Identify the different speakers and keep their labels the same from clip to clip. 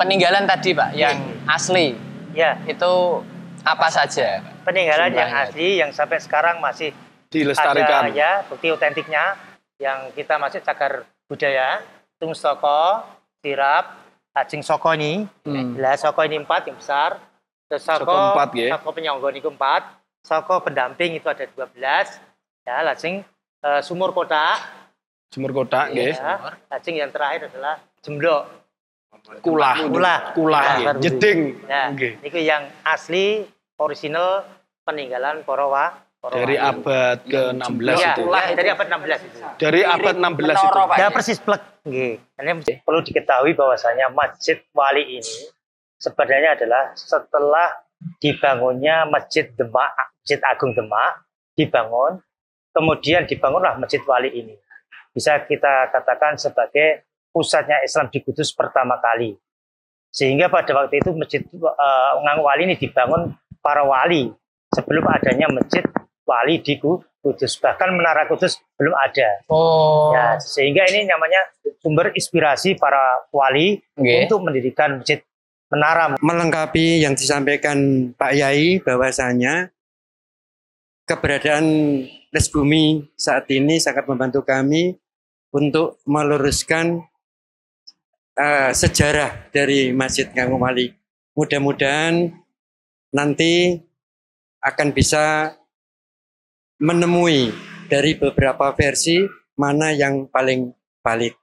Speaker 1: peninggalan tadi Pak yang asli.
Speaker 2: Ya,
Speaker 1: itu apa saja?
Speaker 2: peninggalan yang asli yang sampai sekarang masih
Speaker 3: Dilestarikan.
Speaker 2: ada ya bukti otentiknya. Yang kita masih cagar budaya tung soko sirap cacing soko ini.
Speaker 1: Hmm.
Speaker 2: lah soko ini empat yang besar. Terus soko,
Speaker 3: Soko empat, ya.
Speaker 2: soko penyonggon itu empat. Soko pendamping itu ada 12 ya lajeng eh, sumur kotak.
Speaker 3: Jemur kotak nggih.
Speaker 2: ya lajeng yang terakhir adalah jemblok
Speaker 3: Kulah.
Speaker 2: Kulah.
Speaker 3: Kulah nggih.
Speaker 2: Kulah.
Speaker 3: Jeding.
Speaker 2: ya itu yang asli original peninggalan Porowa
Speaker 3: Dari abad ke-16
Speaker 2: ya,
Speaker 3: itu.
Speaker 2: ya, dari abad 16 itu
Speaker 3: Dari abad 16 itu.
Speaker 2: Ya persis plek. Nggih. Ini perlu diketahui bahwasanya Masjid Wali ini sebenarnya adalah setelah dibangunnya Masjid Demak, Masjid Agung Demak dibangun, kemudian dibangunlah Masjid Wali ini. Bisa kita katakan sebagai pusatnya Islam di Kudus pertama kali. Sehingga pada waktu itu Masjid Ngang Wali ini dibangun para wali sebelum adanya Masjid Wali di Kudus. Bahkan Menara Kudus belum ada.
Speaker 1: Oh.
Speaker 2: Ya, sehingga ini namanya sumber inspirasi para wali
Speaker 1: Nggih.
Speaker 2: untuk mendirikan masjid menara.
Speaker 4: melengkapi yang disampaikan Pak Yai bahwasanya keberadaan Les Bumi saat ini sangat membantu kami untuk meluruskan eh, sejarah dari Masjid Kangku Wali. Mudah-mudahan nanti akan bisa menemui dari beberapa versi mana yang paling valid.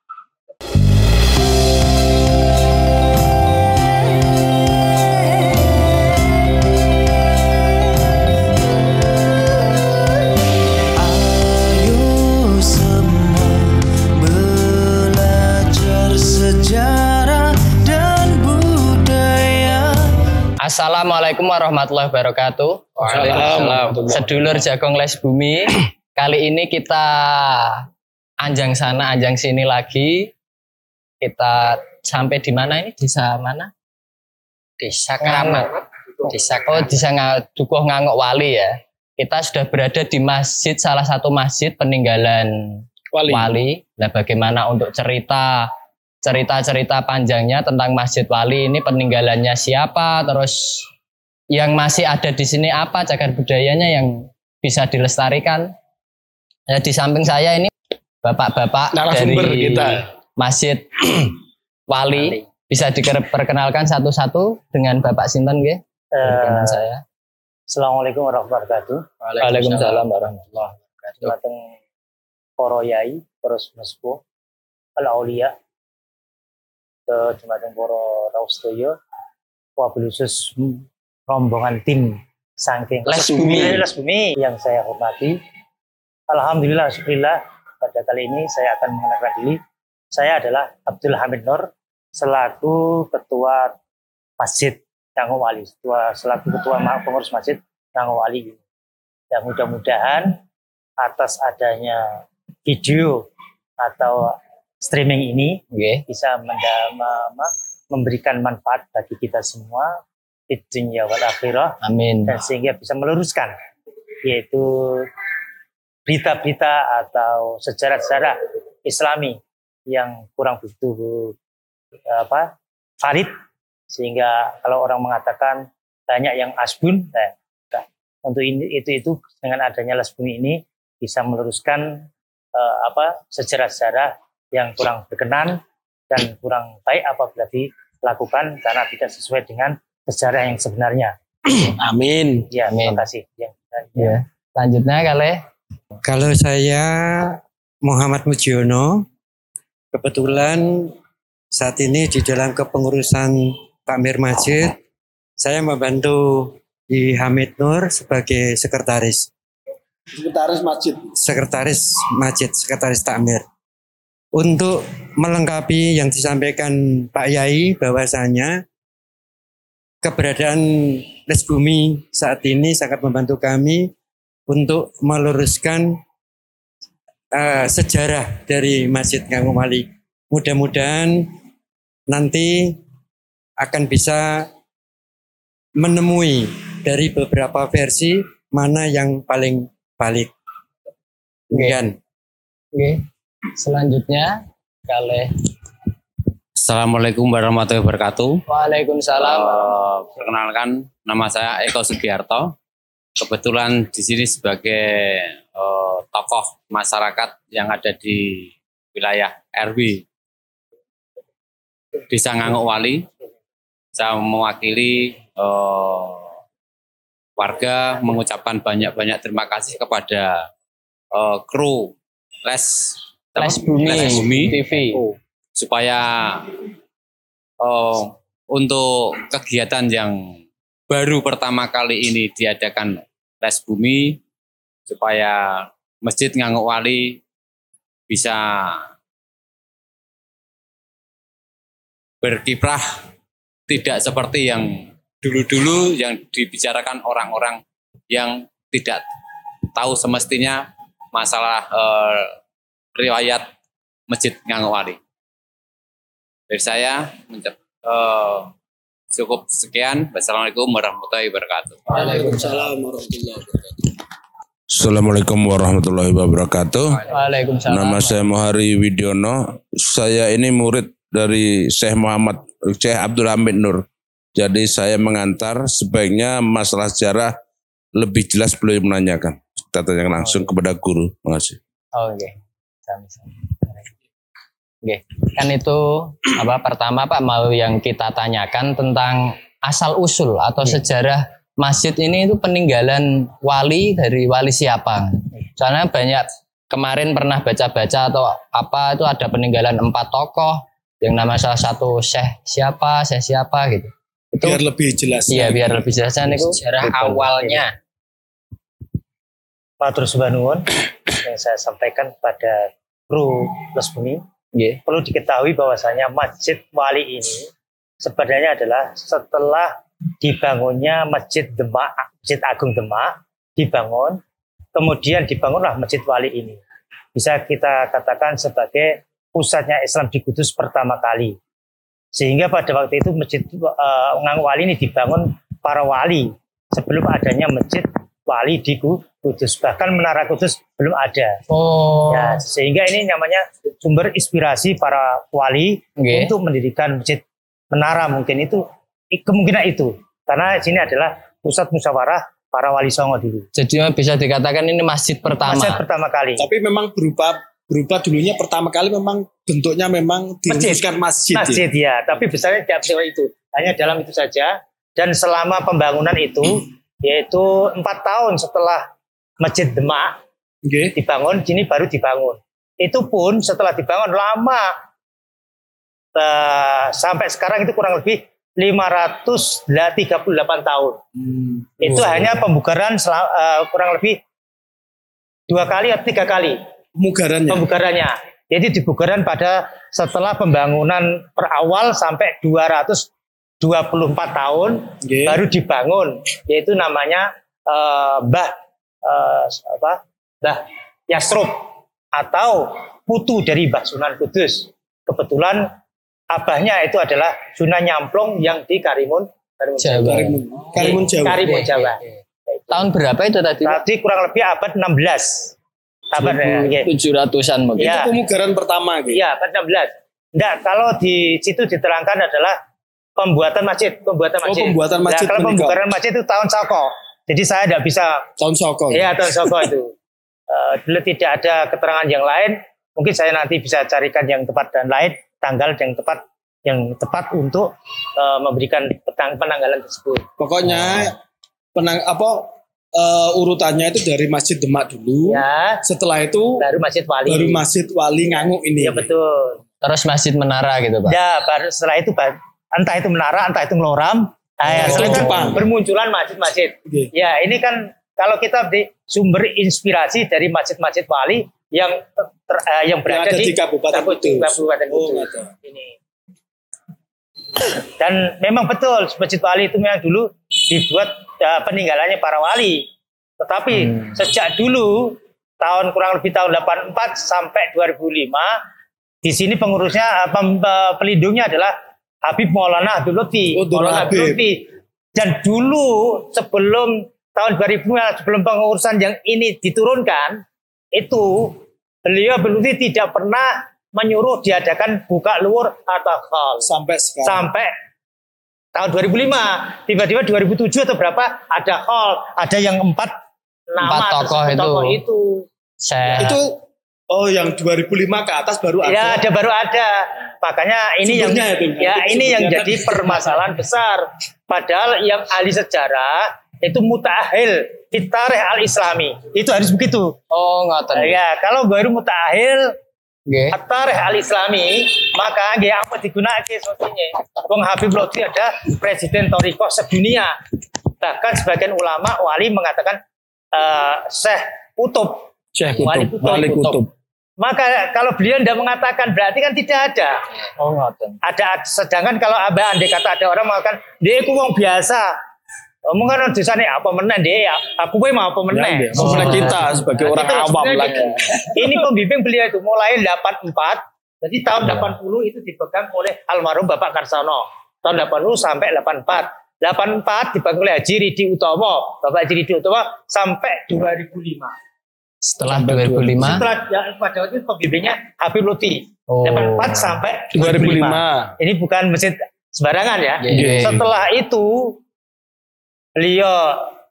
Speaker 1: Assalamualaikum warahmatullahi wabarakatuh.
Speaker 3: Waalaikumsalam.
Speaker 1: Sedulur Jagong Les Bumi. Kali ini kita anjang sana, anjang sini lagi. Kita sampai di mana ini? Desa mana? Desa Keramat. Desa Oh, desa Dukuh Ngangok Wali ya. Kita sudah berada di masjid, salah satu masjid peninggalan
Speaker 3: Wali.
Speaker 1: Wali. Nah, bagaimana untuk cerita cerita-cerita panjangnya tentang Masjid Wali ini peninggalannya siapa, terus yang masih ada di sini apa cagar budayanya yang bisa dilestarikan. Ya, di samping saya ini bapak-bapak dari
Speaker 3: kita.
Speaker 1: Masjid Wali. Bisa diperkenalkan satu-satu dengan Bapak Sinten nggih? Dengan
Speaker 2: Eh,
Speaker 1: saya.
Speaker 2: Assalamualaikum warahmatullahi wabarakatuh.
Speaker 1: Waalaikumsalam warahmatullahi wabarakatuh.
Speaker 2: Dumateng para yai, terus mespo, al aulia, ke dumateng para raustoyo, wabil khusus rombongan tim saking
Speaker 1: Les Bumi.
Speaker 2: Les Bumi yang saya hormati. Alhamdulillah, syukurillah pada kali ini saya akan mengenalkan diri. Saya adalah Abdul Hamid Nur selaku ketua Masjid Kanggo Wali, ketua selaku ketua pengurus Masjid Kanggo Wali. Dan mudah-mudahan atas adanya video atau streaming ini
Speaker 1: Nggih.
Speaker 2: bisa memberikan manfaat bagi kita semua di dunia wal akhirah
Speaker 1: Amin.
Speaker 2: dan sehingga bisa meluruskan yaitu berita-berita atau sejarah-sejarah Islami yang kurang begitu apa valid sehingga kalau orang mengatakan banyak yang asbun eh, untuk ini itu itu dengan adanya les bumi ini bisa meluruskan eh, apa sejarah-sejarah yang kurang berkenan dan kurang baik apabila dilakukan karena tidak sesuai dengan sejarah yang sebenarnya.
Speaker 3: Amin.
Speaker 2: Ya,
Speaker 1: Amin.
Speaker 2: terima kasih. Ya,
Speaker 1: Ya. Selanjutnya kali
Speaker 4: Kalau saya Muhammad Mujiono, kebetulan saat ini di dalam kepengurusan Takmir Masjid, saya membantu di Hamid Nur sebagai sekretaris,
Speaker 3: Sekretaris masjid.
Speaker 4: sekretaris masjid, sekretaris Takmir. Untuk melengkapi yang disampaikan Pak Yai bahwasanya keberadaan Les Bumi saat ini sangat membantu kami untuk meluruskan eh, sejarah dari Masjid Kangku Wali. Mudah-mudahan nanti akan bisa menemui dari beberapa versi mana yang paling valid. Demikian.
Speaker 1: Oke. Selanjutnya kali
Speaker 5: Assalamualaikum warahmatullahi wabarakatuh.
Speaker 1: Waalaikumsalam.
Speaker 5: Eh, perkenalkan, nama saya Eko Sugiarto. Kebetulan di sini sebagai eh, tokoh masyarakat yang ada di wilayah RW Desa Nganguk Wali. Saya mewakili eh, warga mengucapkan banyak-banyak terima kasih kepada eh, kru Les
Speaker 1: Les Bumi,
Speaker 5: Les Bumi.
Speaker 1: TV.
Speaker 5: supaya oh, untuk kegiatan yang baru pertama kali ini diadakan les bumi supaya Masjid Nganguk Wali bisa berkiprah tidak seperti yang dulu-dulu yang dibicarakan orang-orang yang tidak tahu semestinya masalah eh, riwayat Masjid Nganguk Wali. Dari saya eh, cukup sekian. Wassalamualaikum warahmatullahi wabarakatuh.
Speaker 3: Waalaikumsalam warahmatullahi wabarakatuh.
Speaker 6: Assalamualaikum warahmatullahi wabarakatuh.
Speaker 1: Waalaikumsalam.
Speaker 6: Nama saya Mohari Widyono. Saya ini murid dari Syekh Muhammad Syekh Abdul Hamid Nur. Jadi saya mengantar sebaiknya masalah sejarah lebih jelas beliau menanyakan. Kita tanyakan langsung kepada guru. Terima kasih.
Speaker 1: Oh, Oke. Sama-sama. Oke, kan itu apa pertama Pak mau yang kita tanyakan tentang asal usul atau sejarah masjid ini itu peninggalan wali dari wali siapa? Soalnya banyak kemarin pernah baca-baca atau apa itu ada peninggalan empat tokoh yang nama salah satu syekh siapa, syekh siapa gitu. Itu
Speaker 3: Biar lebih jelas.
Speaker 1: iya biar lebih jelasnya niku
Speaker 2: Sejarah awalnya. Matur Subhan Nuwun yang saya sampaikan pada kru Les Bumi
Speaker 1: Nggih.
Speaker 2: perlu diketahui bahwasanya Masjid Wali ini sebenarnya adalah setelah dibangunnya Masjid Demak, Masjid Agung Demak dibangun, kemudian dibangunlah Masjid Wali ini. Bisa kita katakan sebagai pusatnya Islam di Kudus pertama kali. Sehingga pada waktu itu Masjid eh, Nganguk Wali ini dibangun para wali sebelum adanya Masjid Wali di Kudus. Bahkan Menara Kudus belum ada.
Speaker 1: Oh.
Speaker 2: Ya, sehingga ini namanya sumber inspirasi para wali
Speaker 1: Nggih.
Speaker 2: untuk mendirikan masjid menara mungkin itu kemungkinan itu karena sini adalah pusat musyawarah para wali songo dulu.
Speaker 1: Jadi bisa dikatakan ini masjid pertama.
Speaker 2: Masjid pertama kali.
Speaker 3: Tapi memang berupa berupa dulunya pertama kali memang bentuknya memang
Speaker 2: Masjid.
Speaker 3: dirumuskan masjid. ya.
Speaker 2: Masjid ya, tapi besarnya tidak sewa itu. Hanya dalam itu saja. Dan selama pembangunan itu, yaitu empat tahun setelah Masjid Demak
Speaker 3: Oke.
Speaker 2: dibangun, sini baru dibangun. Itu pun setelah dibangun lama. Eh, sampai sekarang itu kurang lebih 538 tahun.
Speaker 3: Hmm.
Speaker 2: Itu hanya pembukaran eh, kurang lebih dua kali atau tiga kali
Speaker 3: Pemugarannya.
Speaker 2: pembukarannya. Jadi dibukaran pada setelah pembangunan perawal sampai 224 tahun
Speaker 3: Oke.
Speaker 2: baru dibangun, yaitu namanya eh, Mbah eh, apa? Mbah Yasrub atau putu dari Mbah Sunan Kudus. Kebetulan abahnya itu adalah Sunan Nyamplung yang di Karimun, Karimun
Speaker 1: Jawa.
Speaker 2: Jawa.
Speaker 3: Karimun. Karimun Jawa.
Speaker 2: Karimun Jawa.
Speaker 1: Tahun berapa itu tadi?
Speaker 2: Tadi kurang lebih abad 16. Abad ya, ya.
Speaker 1: Tujuh ratusan mungkin.
Speaker 2: Ya.
Speaker 3: Itu pemugaran pertama gitu.
Speaker 2: Iya, abad 16. Enggak, kalau di situ diterangkan adalah pembuatan masjid, pembuatan
Speaker 3: Oh,
Speaker 2: masjid.
Speaker 3: pembuatan
Speaker 2: Nah,
Speaker 3: masjid
Speaker 2: kalau
Speaker 3: menikah.
Speaker 2: pembukaan masjid itu tahun Soko. Jadi saya tidak bisa
Speaker 3: Tahun Soko.
Speaker 2: Iya, tahun Soko itu. Eh, dulu tidak ada keterangan yang lain. Mungkin saya nanti bisa carikan yang tepat dan lain tanggal yang tepat yang tepat untuk eh, memberikan petang penanggalan tersebut.
Speaker 3: Pokoknya penang apa eh, urutannya itu dari Masjid Demak dulu.
Speaker 2: Ya,
Speaker 3: Setelah itu
Speaker 2: baru Masjid Wali.
Speaker 3: baru Masjid Wali Nganguk ini.
Speaker 2: Iya betul.
Speaker 1: Terus masjid menara gitu pak.
Speaker 2: Ya, baru setelah itu ba- entah itu menara, entah itu ngeloram. Ah, ya,
Speaker 3: Oh,
Speaker 2: setelah itu
Speaker 3: Jepang.
Speaker 2: bermunculan masjid-masjid.
Speaker 3: Oke.
Speaker 2: Ya, ini kan kalau kita di sumber inspirasi dari masjid-masjid wali yang ter- eh, yang berada
Speaker 3: ada
Speaker 2: di,
Speaker 3: di Kabupaten Kudus.
Speaker 2: Kabupaten
Speaker 3: Oh,
Speaker 2: Kudus. Ini. Dan memang betul masjid wali itu memang dulu dibuat eh, peninggalannya para wali. Tetapi sejak dulu tahun kurang lebih tahun 84 sampai 2005 di sini pengurusnya eh, pelindungnya adalah Habib Maulana Abdul Lutfi.
Speaker 3: Oh,
Speaker 2: Maulana Abdul
Speaker 3: Habib.
Speaker 2: Lutfi. Dan dulu sebelum tahun 2005 sebelum pengurusan yang ini diturunkan itu beliau Abdul Lutfi tidak pernah menyuruh diadakan buka luar atau hal
Speaker 3: Sampai sekarang.
Speaker 2: sampai tahun 2005 tiba-tiba 2007 atau berapa ada hall ada yang empat nama
Speaker 1: Empat tokoh itu.
Speaker 2: tokoh itu
Speaker 1: Saya
Speaker 3: Itu oh yang 2005 ke atas baru ada.
Speaker 2: ya ada baru ada makanya ini yang
Speaker 3: Sumbernya itu,
Speaker 2: ya
Speaker 3: nanti
Speaker 2: ini yang jadi permasalahan besar padahal yang ahli sejarah itu mutahil fitareh al islami itu harus begitu
Speaker 1: oh ngoten.
Speaker 2: ya kalau baru mutahil
Speaker 1: Nggih.
Speaker 2: Tarikh al-Islami maka nggih apa digunakan sosinya. Wong Habib Lutfi ada presiden Toriko sedunia. Bahkan sebagian ulama wali mengatakan eh Syekh Kutub.
Speaker 3: Syekh
Speaker 2: Wali
Speaker 3: Kutub. Wali Kutub.
Speaker 2: Maka kalau beliau tidak mengatakan berarti kan tidak ada.
Speaker 1: Oh ngoten.
Speaker 2: Ada sedangkan kalau abah andai kata ada orang mengatakan dia itu wong biasa. Omong kan dosane apa meneh dia aku gue mau apa meneh.
Speaker 3: Ya, Sebenarnya kita sebagai
Speaker 2: Nah,
Speaker 3: orang awam lagi.
Speaker 2: Ini pembimbing beliau itu mulai 84, jadi tahun 80 itu dipegang oleh almarhum Bapak Karsono. Tahun 80 sampai 84. 84 dipegang oleh Haji Ridi Utomo. Bapak Haji Ridi Utomo sampai 2005.
Speaker 1: Setelah 2005.
Speaker 2: Setelah yang pada waktu itu pembimbingnya Habib Lutfi.
Speaker 1: Oh.
Speaker 2: 84 sampai
Speaker 3: 2005.
Speaker 2: 2005. Ini bukan masjid sembarangan ya.
Speaker 1: Nggih.
Speaker 2: Setelah itu beliau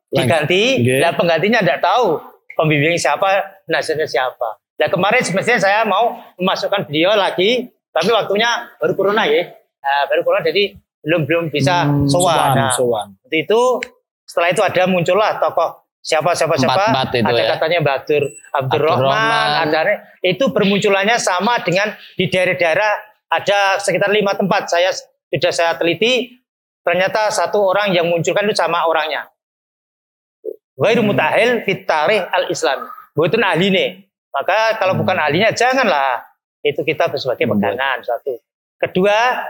Speaker 2: diganti,
Speaker 3: Nggih.
Speaker 2: dan penggantinya tidak tahu pembimbing siapa, nasihatnya siapa. Nah kemarin semestinya saya mau memasukkan beliau lagi, tapi waktunya baru corona ya, Nah, baru corona jadi belum belum bisa
Speaker 3: Hmm,
Speaker 2: sowan. Nah,
Speaker 3: sowan.
Speaker 2: itu setelah itu ada muncullah tokoh siapa siapa siapa,
Speaker 1: Empat-empat itu
Speaker 2: ada
Speaker 1: ya.
Speaker 2: katanya Batur Abdurrahman,
Speaker 1: Abdurrahman.
Speaker 2: ada itu bermunculannya sama dengan di daerah-daerah ada sekitar lima tempat saya sudah saya teliti ternyata satu orang yang munculkan itu sama orangnya. Ghairu mutahil fit tarikh al-Islam. Bukan ahli nih. Maka kalau bukan ahlinya janganlah itu kita sebagai pegangan satu. Kedua,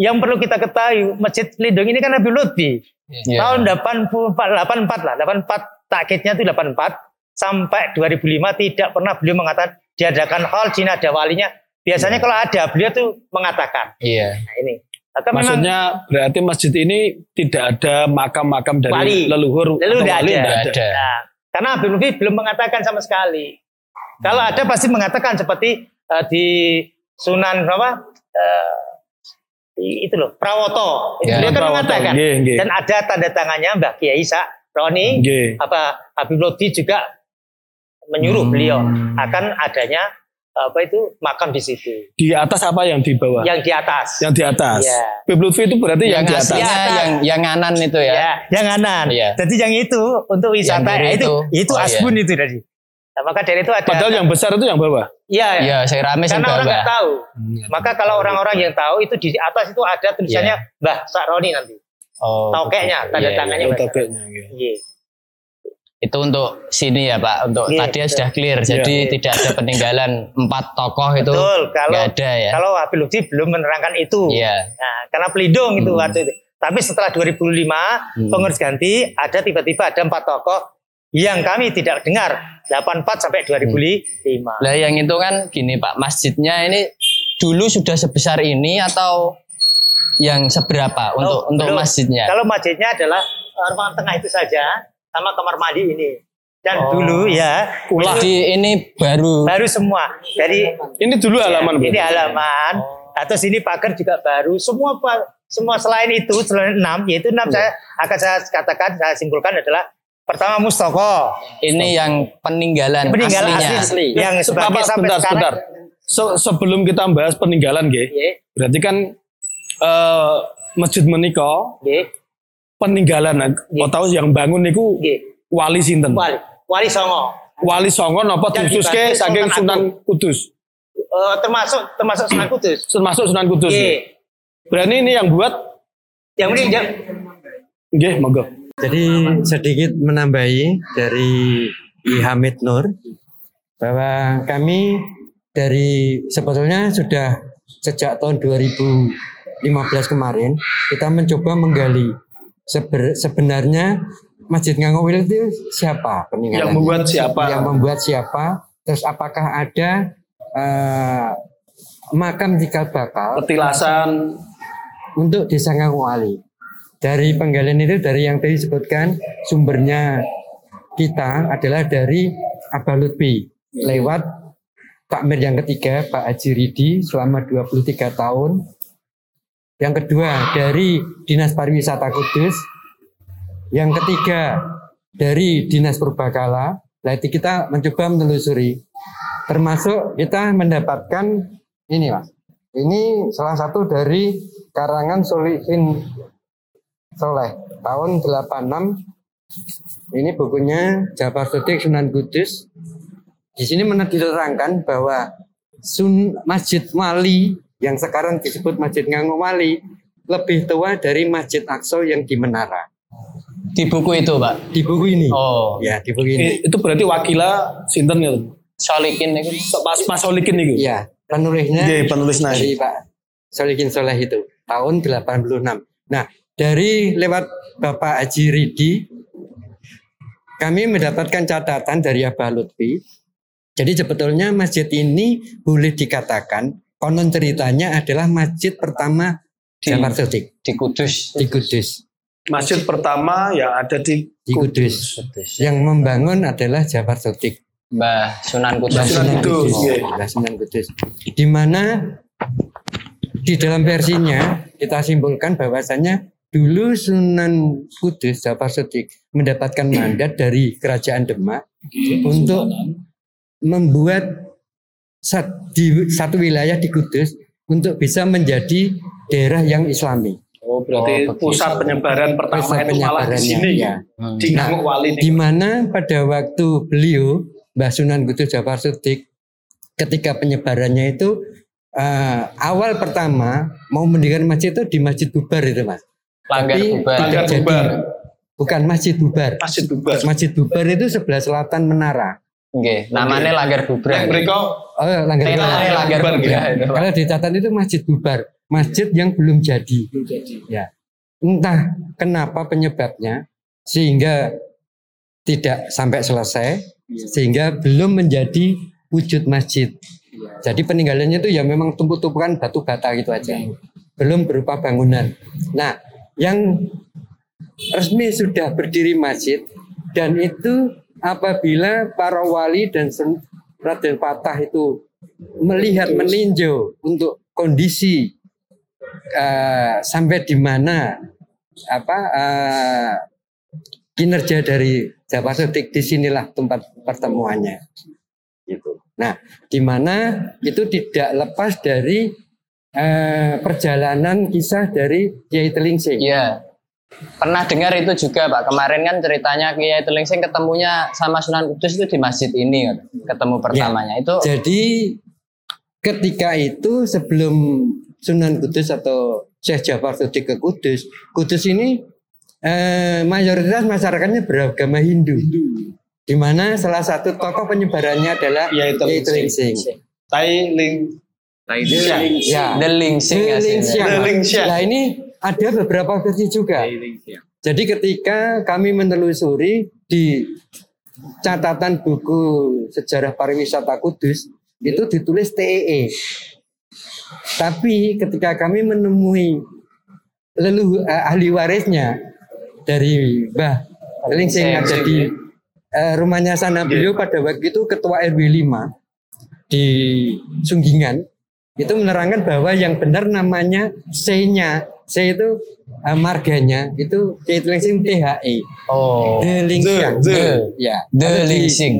Speaker 2: yang perlu kita ketahui Masjid Lindung ini kan Habib Lutfi.
Speaker 1: Iya.
Speaker 2: Tahun 84, 84 lah, 84 takkitnya itu 84 sampai 2005 tidak pernah beliau mengatakan diadakan hall Cina ada walinya. Biasanya kalau ada beliau tuh mengatakan.
Speaker 1: Iya.
Speaker 2: Nah, ini. Memang
Speaker 3: Maksudnya berarti masjid ini tidak ada makam-makam dari
Speaker 2: Wali.
Speaker 3: leluhur
Speaker 2: Lalu
Speaker 3: atau
Speaker 2: tidak
Speaker 3: wali,
Speaker 2: ada.
Speaker 1: ada.
Speaker 2: Nah, karena Habib Lutfi belum mengatakan sama sekali. Kalau ada pasti mengatakan seperti eh, di Sunan apa? eh, i- itu loh, Prawoto.
Speaker 1: Ya,
Speaker 2: beliau kan
Speaker 3: Prawoto.
Speaker 2: mengatakan.
Speaker 3: Nggih, nggih.
Speaker 2: Dan ada tanda tangannya Mbak Kiai Sa Roni
Speaker 3: Nggih.
Speaker 2: apa Habib Lutfi juga menyuruh
Speaker 3: Hmm.
Speaker 2: beliau akan adanya apa itu makam di situ.
Speaker 3: Di atas apa yang di bawah?
Speaker 2: Yang di atas.
Speaker 3: Yang di atas.
Speaker 2: Iya.
Speaker 3: Habib Lutfi itu berarti yang,
Speaker 1: Yang
Speaker 3: di atas.
Speaker 2: atas.
Speaker 1: yang yang nganan itu ya.
Speaker 2: Ya, yang kanan.
Speaker 1: Iya.
Speaker 2: Jadi yang itu untuk wisata
Speaker 1: Yang
Speaker 2: itu
Speaker 1: itu.
Speaker 2: itu,
Speaker 1: Oh, iya.
Speaker 2: asbun itu tadi. Nah, maka dari itu ada
Speaker 3: Padahal yang besar itu yang bawah.
Speaker 2: Iya,
Speaker 1: Iya, saya rame
Speaker 2: karena orang
Speaker 1: bawah.
Speaker 2: nggak tahu. Maka kalau orang-orang yang tahu itu di atas itu ada tulisannya Mbah Sakroni nanti.
Speaker 1: Oh.
Speaker 2: Tokeknya, tanda
Speaker 1: Iya,
Speaker 2: tangannya.
Speaker 3: Oh,
Speaker 2: Mbah
Speaker 3: tokeknya, nggih.
Speaker 2: Iya.
Speaker 1: Itu untuk sini ya Pak. Untuk
Speaker 2: Iya,
Speaker 1: tadi
Speaker 2: betul.
Speaker 1: sudah clear. Jadi
Speaker 2: Iya.
Speaker 1: tidak ada peninggalan empat tokoh itu.
Speaker 2: Betul. Kalau
Speaker 1: ada ya.
Speaker 2: kalau Habib Lutfi belum menerangkan itu.
Speaker 1: Iya.
Speaker 2: Nah, karena pelindung itu
Speaker 1: Hmm.
Speaker 2: waktu itu. Tapi setelah 2005
Speaker 1: Hmm.
Speaker 2: pengurus ganti ada tiba-tiba ada empat tokoh yang kami tidak dengar 84 sampai 2005.
Speaker 1: Lah yang itu kan gini Pak, masjidnya ini dulu sudah sebesar ini atau yang seberapa untuk
Speaker 2: Oh,
Speaker 1: untuk
Speaker 2: belum.
Speaker 1: masjidnya?
Speaker 2: Kalau masjidnya adalah eh, ruangan tengah itu saja sama kamar mandi ini. Dan
Speaker 1: Oh.
Speaker 2: dulu ya
Speaker 1: Jadi ini baru
Speaker 2: baru semua. Jadi
Speaker 3: Ini dulu halaman
Speaker 2: ini
Speaker 3: berarti.
Speaker 2: halaman atau sini pagar juga baru. Semua semua selain itu selain enam yaitu enam saya akan saya katakan saya simpulkan adalah pertama mustoko
Speaker 1: ini yang peninggalan,
Speaker 2: peninggalan
Speaker 1: aslinya.
Speaker 2: asli yang sebagai sampai
Speaker 3: sebentar,
Speaker 2: sekarang
Speaker 3: sebentar. Se- sebelum kita bahas peninggalan, nggih.
Speaker 2: Nggih,
Speaker 3: Berarti kan eh, masjid menika
Speaker 2: nggih,
Speaker 3: peninggalan. Kau tahu yang bangun niku
Speaker 2: nggih.
Speaker 3: wali sinten?
Speaker 2: wali wali songo
Speaker 3: Wali Songo napa
Speaker 2: dibantu
Speaker 3: saking Sunan Kudus?
Speaker 2: Eh, termasuk termasuk Sunan Kudus
Speaker 3: Termasuk Sunan Kudus.
Speaker 2: nggih
Speaker 3: Berarti ini yang buat
Speaker 2: yang ini yang
Speaker 3: nggih monggo.
Speaker 4: Jadi sedikit menambahi dari I Hamid Nur bahwa kami dari sebetulnya sudah sejak tahun 2015 kemarin kita mencoba menggali seber- sebenarnya Masjid Ngangowil itu siapa peninggalannya?
Speaker 3: Yang membuat siapa?
Speaker 4: Yang membuat siapa? Terus apakah ada eh, makam cikal bakal
Speaker 3: Petilasan
Speaker 4: untuk desa Ngangwali. Dari penggalian itu dari yang tadi disebutkan sumbernya kita adalah dari Abah Lutfi lewat takmir yang ketiga Pak Haji Ridi selama 23 tahun. Yang kedua dari Dinas Pariwisata Kudus. Yang ketiga dari Dinas Purbakala. Nah, kita mencoba menelusuri. Termasuk kita mendapatkan ini Mas. Ini salah satu dari karangan Solihin Soleh tahun 86 ini bukunya Jabar Sodik Sunan Kudus. Di sini diterangkan bahwa Sun Masjid Wali yang sekarang disebut Masjid Ngango Wali lebih tua dari Masjid Aqsa yang di Menara.
Speaker 1: Di buku itu, Pak.
Speaker 4: Di buku ini.
Speaker 1: Oh,
Speaker 4: Ya, di buku ini.
Speaker 3: Eh, Itu berarti wakila sinten ya?
Speaker 1: Solikin itu.
Speaker 3: Mas Mas Solikin itu.
Speaker 4: Iya, penulisnya
Speaker 3: Iya, penulisnya.
Speaker 4: dari Pak Solikin Soleh itu tahun 86. Nah, dari lewat Bapak Haji Ridi kami mendapatkan catatan dari Abah Lutfi. Jadi sebetulnya masjid ini boleh dikatakan konon ceritanya adalah masjid pertama
Speaker 1: Di-
Speaker 4: Jabar Sodik
Speaker 1: Di Kudus.
Speaker 4: di Kudus.
Speaker 3: Masjid pertama yang ada di
Speaker 4: Di Kudus. Yang membangun adalah Jabar Sodik.
Speaker 1: Mbah Sunan Kudus.
Speaker 3: Mbah Sunan Kudus, iya.
Speaker 4: Mbah Sunan Kudus. Di mana di dalam versinya kita simpulkan bahwasanya dulu Sunan Kudus Jafar Sodik mendapatkan mandat dari kerajaan Demak untuk membuat di satu wilayah di Kudus untuk bisa menjadi daerah yang Islami.
Speaker 3: Oh, berarti
Speaker 1: Oh,
Speaker 3: pusat penyebaran pertama
Speaker 4: Pusat
Speaker 3: itu malah di
Speaker 4: penyebarannya,
Speaker 3: sini.
Speaker 4: ya.
Speaker 1: Hmm.
Speaker 3: Di
Speaker 4: Nah,
Speaker 3: Wali
Speaker 4: di mana pada waktu beliau Mbah Sunan Kudus Jafar Sodik ketika penyebarannya itu eh, awal pertama mau mendirikan masjid itu di Masjid Bubar itu mas
Speaker 1: Langgar
Speaker 4: Tapi
Speaker 1: Bubar.
Speaker 3: Langgar
Speaker 4: jadi.
Speaker 3: Bubar.
Speaker 4: bukan Masjid Bubar
Speaker 3: Masjid Bubar.
Speaker 4: Masjid Bubar itu sebelah selatan Menara
Speaker 1: Nggih, namanya Langgar Bubar.
Speaker 3: Yang mereka
Speaker 4: oh Langgar
Speaker 1: Tenane
Speaker 4: Bubar.
Speaker 1: Langgar
Speaker 3: Bubar,
Speaker 4: kalau dicatat itu Masjid Bubar masjid yang belum jadi. Ya. Entah kenapa penyebabnya sehingga tidak sampai selesai sehingga belum menjadi wujud masjid. Jadi peninggalannya itu ya memang tumpuk-tumpukan batu bata gitu aja. Belum berupa bangunan. Nah yang resmi sudah berdiri masjid dan itu apabila para wali dan Raden Patah itu melihat meninjau untuk kondisi eh, sampai di mana apa eh, kinerja dari Jawa Sodik di sinilah tempat pertemuannya gitu. Nah, di mana itu tidak lepas dari eh, perjalanan kisah dari Kiai Telingsing.
Speaker 1: Iya. Pernah dengar itu juga Pak. Kemarin kan ceritanya Kiai Telingsing ketemunya sama Sunan Kudus itu di masjid ini ketemu pertamanya. Itu
Speaker 4: Jadi ketika itu sebelum Sunan Kudus atau Syekh Jafar Sodik ke Kudus, Kudus ini eh, mayoritas masyarakatnya beragama Hindu. Di mana salah satu tokoh penyebarannya adalah
Speaker 3: Kiai Telingsing.
Speaker 4: Telingsing.
Speaker 3: Tailing.
Speaker 4: Ya.
Speaker 1: The Lingsing
Speaker 4: The. Lingsing.
Speaker 3: The Lingsing.
Speaker 4: Nah ini ada beberapa versi juga. Jadi ketika kami menelusuri di catatan buku sejarah pariwisata Kudus itu ditulis TEE. Tapi ketika kami menemui leluhur eh, ahli warisnya dari Mbah Lingsing yang ada di eh, rumahnya sana beliau pada waktu itu ketua RW 5 di Sunggingan itu menerangkan bahwa yang benar namanya C-nya C itu eh, marganya itu C Lingsing THE
Speaker 1: Oh.
Speaker 4: The Lingsing
Speaker 3: The, the.
Speaker 4: ya
Speaker 1: The
Speaker 4: di
Speaker 1: Lingsing.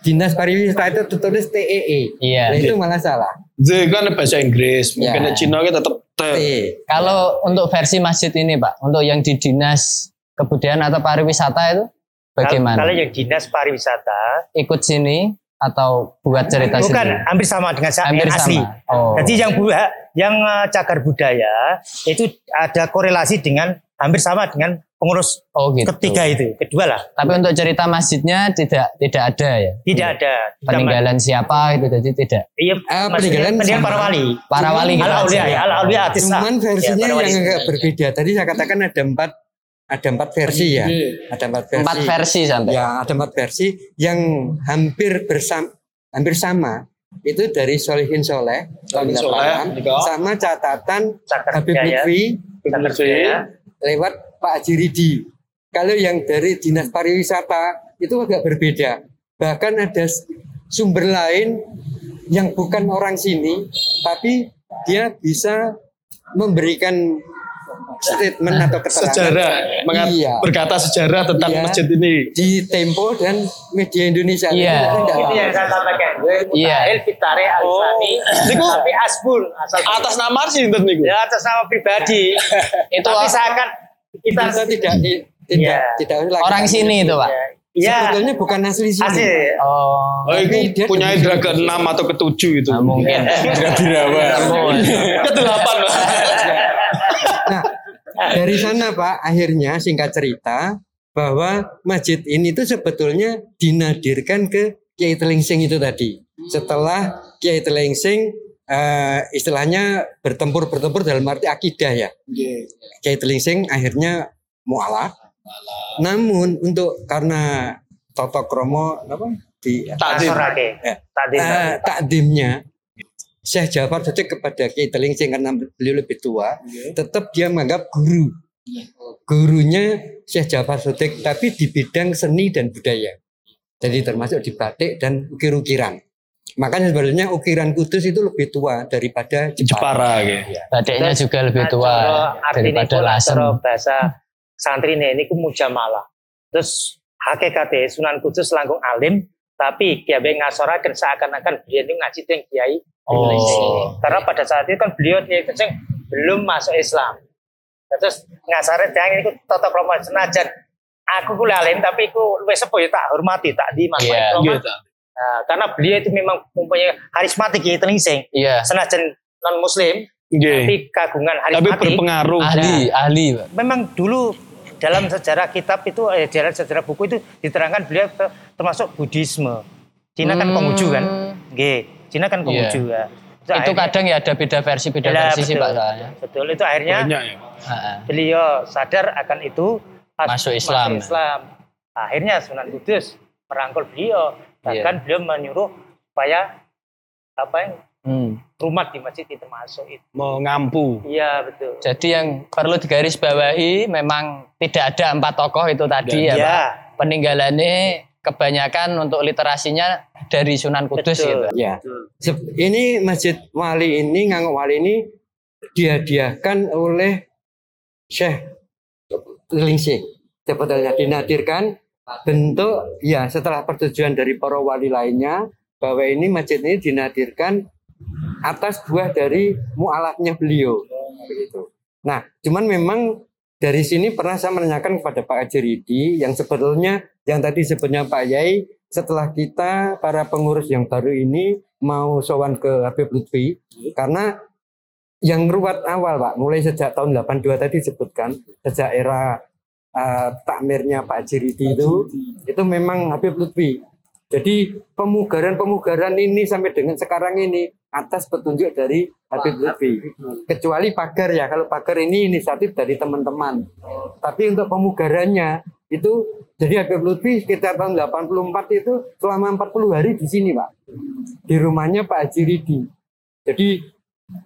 Speaker 4: Dinas pariwisata itu tertulis TEE
Speaker 1: Iya.
Speaker 4: Nah, itu malah salah
Speaker 3: The kan bahasa Inggris. Mungkin
Speaker 4: Ya.
Speaker 3: Cina kita tetap
Speaker 4: T
Speaker 1: Kalau untuk versi masjid ini Pak, untuk yang di dinas kebudayaan atau pariwisata itu bagaimana?
Speaker 2: Kalau yang dinas pariwisata,
Speaker 1: Ikut sini atau buat cerita
Speaker 2: bukan
Speaker 1: sendiri?
Speaker 2: hampir sama dengan
Speaker 1: Hampir
Speaker 2: yang asli.
Speaker 1: sama. Oh.
Speaker 2: Jadi yang bu- yang eh, cagar budaya itu ada korelasi dengan hampir sama dengan pengurus
Speaker 1: Oh gitu.
Speaker 2: ketiga itu, kedua lah.
Speaker 1: Tapi untuk cerita masjidnya tidak tidak ada ya.
Speaker 2: Tidak ada
Speaker 1: Peninggalan siapa itu jadi tidak.
Speaker 2: Iya, maksudnya
Speaker 4: peninggalan
Speaker 2: peninggalan
Speaker 4: sama.
Speaker 2: para wali.
Speaker 1: Para wali gitu
Speaker 2: Al aulia
Speaker 1: aja.
Speaker 2: ya, al aulia atis.
Speaker 4: Cuman versinya
Speaker 2: Ya,
Speaker 4: yang agak berbeda. Tadi saya katakan ada empat ada empat versi ya. Ada empat versi.
Speaker 1: Empat versi sampai.
Speaker 4: Ya, ada empat versi yang hampir bersama hampir sama. Itu dari Solihin Soleh
Speaker 3: Solihin Soleh,
Speaker 4: 86,
Speaker 3: Niko.
Speaker 4: sama catatan Habib. Lutfi lewat Pak Haji Ridi. Kalau yang dari Dinas Pariwisata itu agak berbeda. Bahkan ada sumber lain yang bukan orang sini, tapi dia bisa memberikan statement atau keterangan
Speaker 3: Sejarah, mengat-
Speaker 4: Iya.
Speaker 3: berkata sejarah tentang
Speaker 4: Iya.
Speaker 3: masjid ini.
Speaker 4: di Tempo dan media Indonesia.
Speaker 1: Iya.
Speaker 4: Itu tidak
Speaker 2: Ini
Speaker 4: apa-apa.
Speaker 2: yang saya sampaikan.
Speaker 1: Iya.
Speaker 2: Fitare al Islami.
Speaker 3: Niku
Speaker 2: Tapi asbul asal
Speaker 3: atas nama sinten niku?
Speaker 2: ya atas nama pribadi.
Speaker 1: Itu
Speaker 2: Tapi saya akan kita
Speaker 4: tidak di- tidak
Speaker 2: Iya.
Speaker 4: tidak lagi
Speaker 1: orang sini itu pak.
Speaker 2: Iya.
Speaker 4: Sebetulnya bukan asli sini.
Speaker 2: Asli.
Speaker 1: Oh.
Speaker 3: Oh, itu
Speaker 4: dia
Speaker 3: punya indra
Speaker 4: sini.
Speaker 3: ke-6 atau ke-7 itu.
Speaker 1: Nah, mungkin.
Speaker 3: Ke-8. Ke-8.
Speaker 4: Nah, dari sana Pak, akhirnya singkat cerita bahwa masjid ini tuh sebetulnya dinadirkan ke Kiai Telingsing itu tadi. Setelah Kiai Telingsing eh, istilahnya bertempur-bertempur dalam arti akidah ya. Kiai Telingsing akhirnya mualaf. Namun untuk karena Toto Kromo apa di
Speaker 3: Takdim.
Speaker 4: Eh,
Speaker 2: Takdim.
Speaker 4: eh, takdimnya Syekh Jafar Sodik kepada Kiai Telingsing karena beliau lebih tua, tetap dia menganggap guru. Gurunya Syekh Jafar Sodik tapi di bidang seni dan budaya. Jadi termasuk di batik dan ukir-ukiran. Makanya sebenarnya ukiran Kudus itu lebih tua daripada Jepara.
Speaker 3: Jepara gitu.
Speaker 1: Batiknya juga lebih tua
Speaker 2: artinya
Speaker 1: daripada lasem.
Speaker 2: bahasa santri ini ku mujamalah. Terus hakikatnya Sunan Kudus langkung alim tapi kiai ngasoraken seakan-akan beliau ini ngaji teng kiai
Speaker 1: Oh.
Speaker 2: karena pada saat itu kan beliau kiai Tensing belum masuk Islam. Terus ngasaret yang ini tata krama senajan aku kuliah alim tapi aku wis sepuh ya tak hormati tak di mas
Speaker 1: Iya.
Speaker 3: Gitu.
Speaker 2: Nah, karena beliau itu memang mempunyai karismatik kiai Tensing
Speaker 1: Iya.
Speaker 2: senajan non muslim
Speaker 3: Nggih.
Speaker 2: tapi kagungan
Speaker 3: Tapi
Speaker 2: karismatik
Speaker 3: berpengaruh.
Speaker 1: Ahli, ahli. Pak.
Speaker 2: memang dulu dalam sejarah kitab itu eh, dalam sejarah buku itu diterangkan beliau termasuk Buddhisme. Cina kan
Speaker 1: Hmm.
Speaker 2: Konghucu kan? Nggih, Cina kan Konghucu ya.
Speaker 1: Itu
Speaker 2: akhirnya-
Speaker 1: kadang ya ada beda versi, beda
Speaker 2: Lah,
Speaker 1: versi sih
Speaker 2: betul.
Speaker 1: Pak soalnya.
Speaker 2: Betul, itu akhirnya
Speaker 3: Banyak ya.
Speaker 2: Beliau sadar akan itu as-
Speaker 1: Masuk Islam.
Speaker 2: Islam. Akhirnya Sunan Kudus merangkul beliau.
Speaker 1: Iya.
Speaker 2: Bahkan beliau menyuruh supaya apa yang
Speaker 1: Hmm.
Speaker 2: rumah di masjid itu masuk itu.
Speaker 3: Mengampu.
Speaker 2: Iya betul.
Speaker 1: Jadi yang perlu digarisbawahi memang tidak ada empat tokoh itu tadi ya,
Speaker 2: Iya,
Speaker 1: Pak. Peninggalannya kebanyakan untuk literasinya dari Sunan Kudus
Speaker 2: Betul.
Speaker 1: gitu.
Speaker 4: Ya. Ini Masjid Wali ini, Ngangok Wali ini dihadiahkan oleh Syekh Lingsing. Sebetulnya dinadirkan bentuk ya setelah persetujuan dari para wali lainnya bahwa ini masjid ini dinadirkan atas buah dari mualafnya beliau begitu. Nah, cuman memang dari sini pernah saya menanyakan kepada Pak Ajiridi yang sebetulnya yang tadi sebutnya Pak Yai setelah kita para pengurus yang baru ini mau sowan ke Habib Lutfi karena yang ruwet awal Pak mulai sejak tahun 82 tadi disebutkan sejak era eh, takmirnya Pak Jiridi itu itu memang Habib Lutfi. Jadi pemugaran-pemugaran ini sampai dengan sekarang ini atas petunjuk dari Habib Lutfi. Kecuali pagar ya kalau pagar ini inisiatif dari teman-teman. Tapi untuk pemugarannya itu jadi Habib Lutfi sekitar tahun 84 itu selama 40 hari di sini Pak. Di rumahnya Pak Haji Ridi. Jadi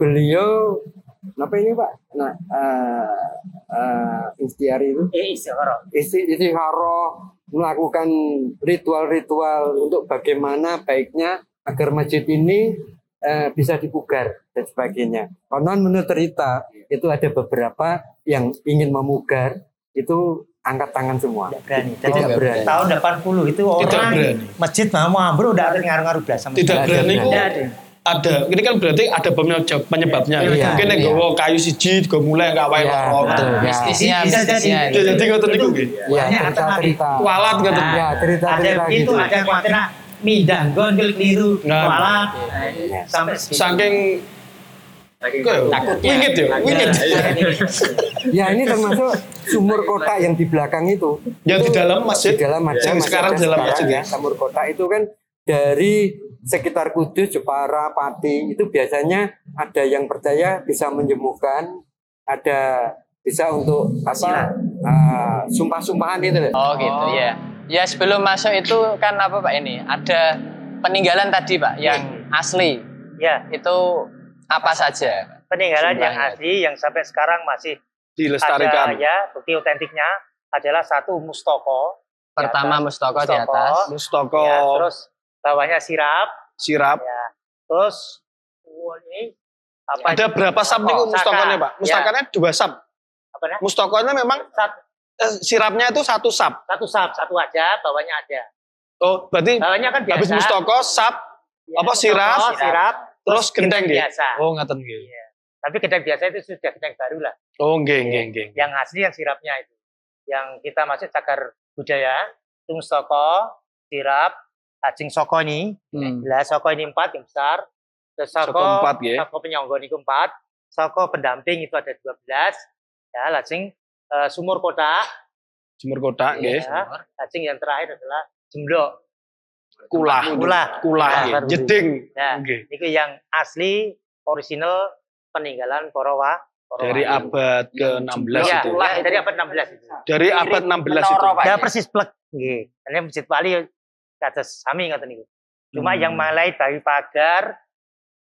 Speaker 4: beliau apa ini Pak? Nah eh eh, istiar itu?
Speaker 2: Eh istiqoroh.
Speaker 4: isti istikharah melakukan ritual-ritual untuk bagaimana baiknya agar masjid ini eh, bisa dipugar dan sebagainya. Konon menurut cerita itu ada beberapa yang ingin memugar. Itu angkat tangan semua.
Speaker 2: Tidak berani.
Speaker 4: Tidak
Speaker 2: Tahun-
Speaker 4: berani.
Speaker 2: Tahun 80 itu orang
Speaker 3: Tidak berani.
Speaker 2: masjid mau ambruk udah ada ngaruh-ngaruh belas sama
Speaker 3: Tidak berani kok.
Speaker 2: Ada.
Speaker 3: Ada. Ini kan berarti ada penyebab- penyebabnya.
Speaker 4: Iya,
Speaker 3: Mungkin yang
Speaker 1: iya.
Speaker 3: kayu siji, gue mulai nggak wae
Speaker 4: Iya,
Speaker 3: loro.
Speaker 4: betul. Ya.
Speaker 1: Mistisnya,
Speaker 2: Bisa jadi.
Speaker 1: mistisnya.
Speaker 3: Ya, Jadi ngoten niku nggih.
Speaker 4: Ya,
Speaker 2: Banyak
Speaker 4: cerita-cerita.
Speaker 3: Kualat ngoten.
Speaker 2: Nah,
Speaker 4: Ya, cerita-cerita
Speaker 2: ada itu
Speaker 4: gitu.
Speaker 2: ada khawatir mindah gondel keliru
Speaker 3: Nah.
Speaker 2: kualat
Speaker 4: Ya.
Speaker 2: sampai segitu.
Speaker 3: Wingit ya, wingit.
Speaker 4: Ya ini termasuk sumur kota yang di belakang itu.
Speaker 3: Yang di dalam
Speaker 4: Di
Speaker 3: masjid.
Speaker 4: dalam masjid.
Speaker 3: Yang sekarang di dalam masjid
Speaker 4: ya. Sumur kota itu kan dari sekitar Kudus, Jepara, Pati itu biasanya ada yang percaya bisa menyembuhkan, ada bisa untuk apa uh, sumpah-sumpahan itu.
Speaker 1: Oh gitu ya. Ya sebelum masuk itu kan apa Pak ini? Ada peninggalan tadi Pak yang asli.
Speaker 2: ya
Speaker 1: Itu apa saja?
Speaker 2: peninggalan yang asli yang sampai sekarang masih
Speaker 3: Dilestarikan.
Speaker 2: ada ya bukti otentiknya adalah satu mustoko
Speaker 1: Pertama
Speaker 2: atas.
Speaker 1: Mustoko di
Speaker 2: Mustoko.
Speaker 1: atas.
Speaker 3: Mustoko,
Speaker 2: ya, terus bawahnya sirap
Speaker 3: sirap,
Speaker 2: ya terus oh, ini apa
Speaker 3: Ada
Speaker 2: ini?
Speaker 3: berapa sab nih
Speaker 2: Mustoko,
Speaker 3: mustokonya. Pak? Mustokonya dua sab.
Speaker 2: apa?
Speaker 3: Mustokonya memang
Speaker 2: Sat-
Speaker 3: eh, sirapnya itu satu sab.
Speaker 2: satu sab satu aja bawahnya ada
Speaker 3: Oh, berarti
Speaker 2: bawahnya kan biasa
Speaker 3: habis mustoko sab
Speaker 2: Ya,
Speaker 3: apa,
Speaker 2: mustoko,
Speaker 3: sirap,
Speaker 2: sirap
Speaker 3: terus gendeng dia.
Speaker 2: biasa
Speaker 3: Oh, ngaten nggih.
Speaker 2: tapi gedang biasa itu sudah gedang baru lah
Speaker 3: Oh, nggih nggih nggih.
Speaker 2: yang asli yang sirapnya itu yang kita masuk cagar budaya itu mustoko sirap cacing soko ini
Speaker 3: Hmm.
Speaker 2: lah soko ini empat yang besar terus soko,
Speaker 3: Soko empat, nggih.
Speaker 2: soko penyonggon itu empat soko pendamping itu ada 12 ya lajeng eh, sumur kotak
Speaker 3: Sumur nggih.
Speaker 2: ya, lajeng yang terakhir adalah jemblok
Speaker 3: Kulah.
Speaker 2: Kulah.
Speaker 3: Kulah
Speaker 2: Kulah,
Speaker 3: nggih.
Speaker 2: baru.
Speaker 3: Jeding.
Speaker 2: ya
Speaker 3: Nggih.
Speaker 2: itu yang asli original peninggalan para wa para
Speaker 3: Dari abad ke-16
Speaker 2: ya,
Speaker 3: itu.
Speaker 2: ya, dari abad 16 itu
Speaker 3: Dari abad 16 itu.
Speaker 2: Ya persis plek. Nggih. Ini masjid wali kata sami ngoten niku. Cuma
Speaker 3: Hmm.
Speaker 2: yang malai dari pagar,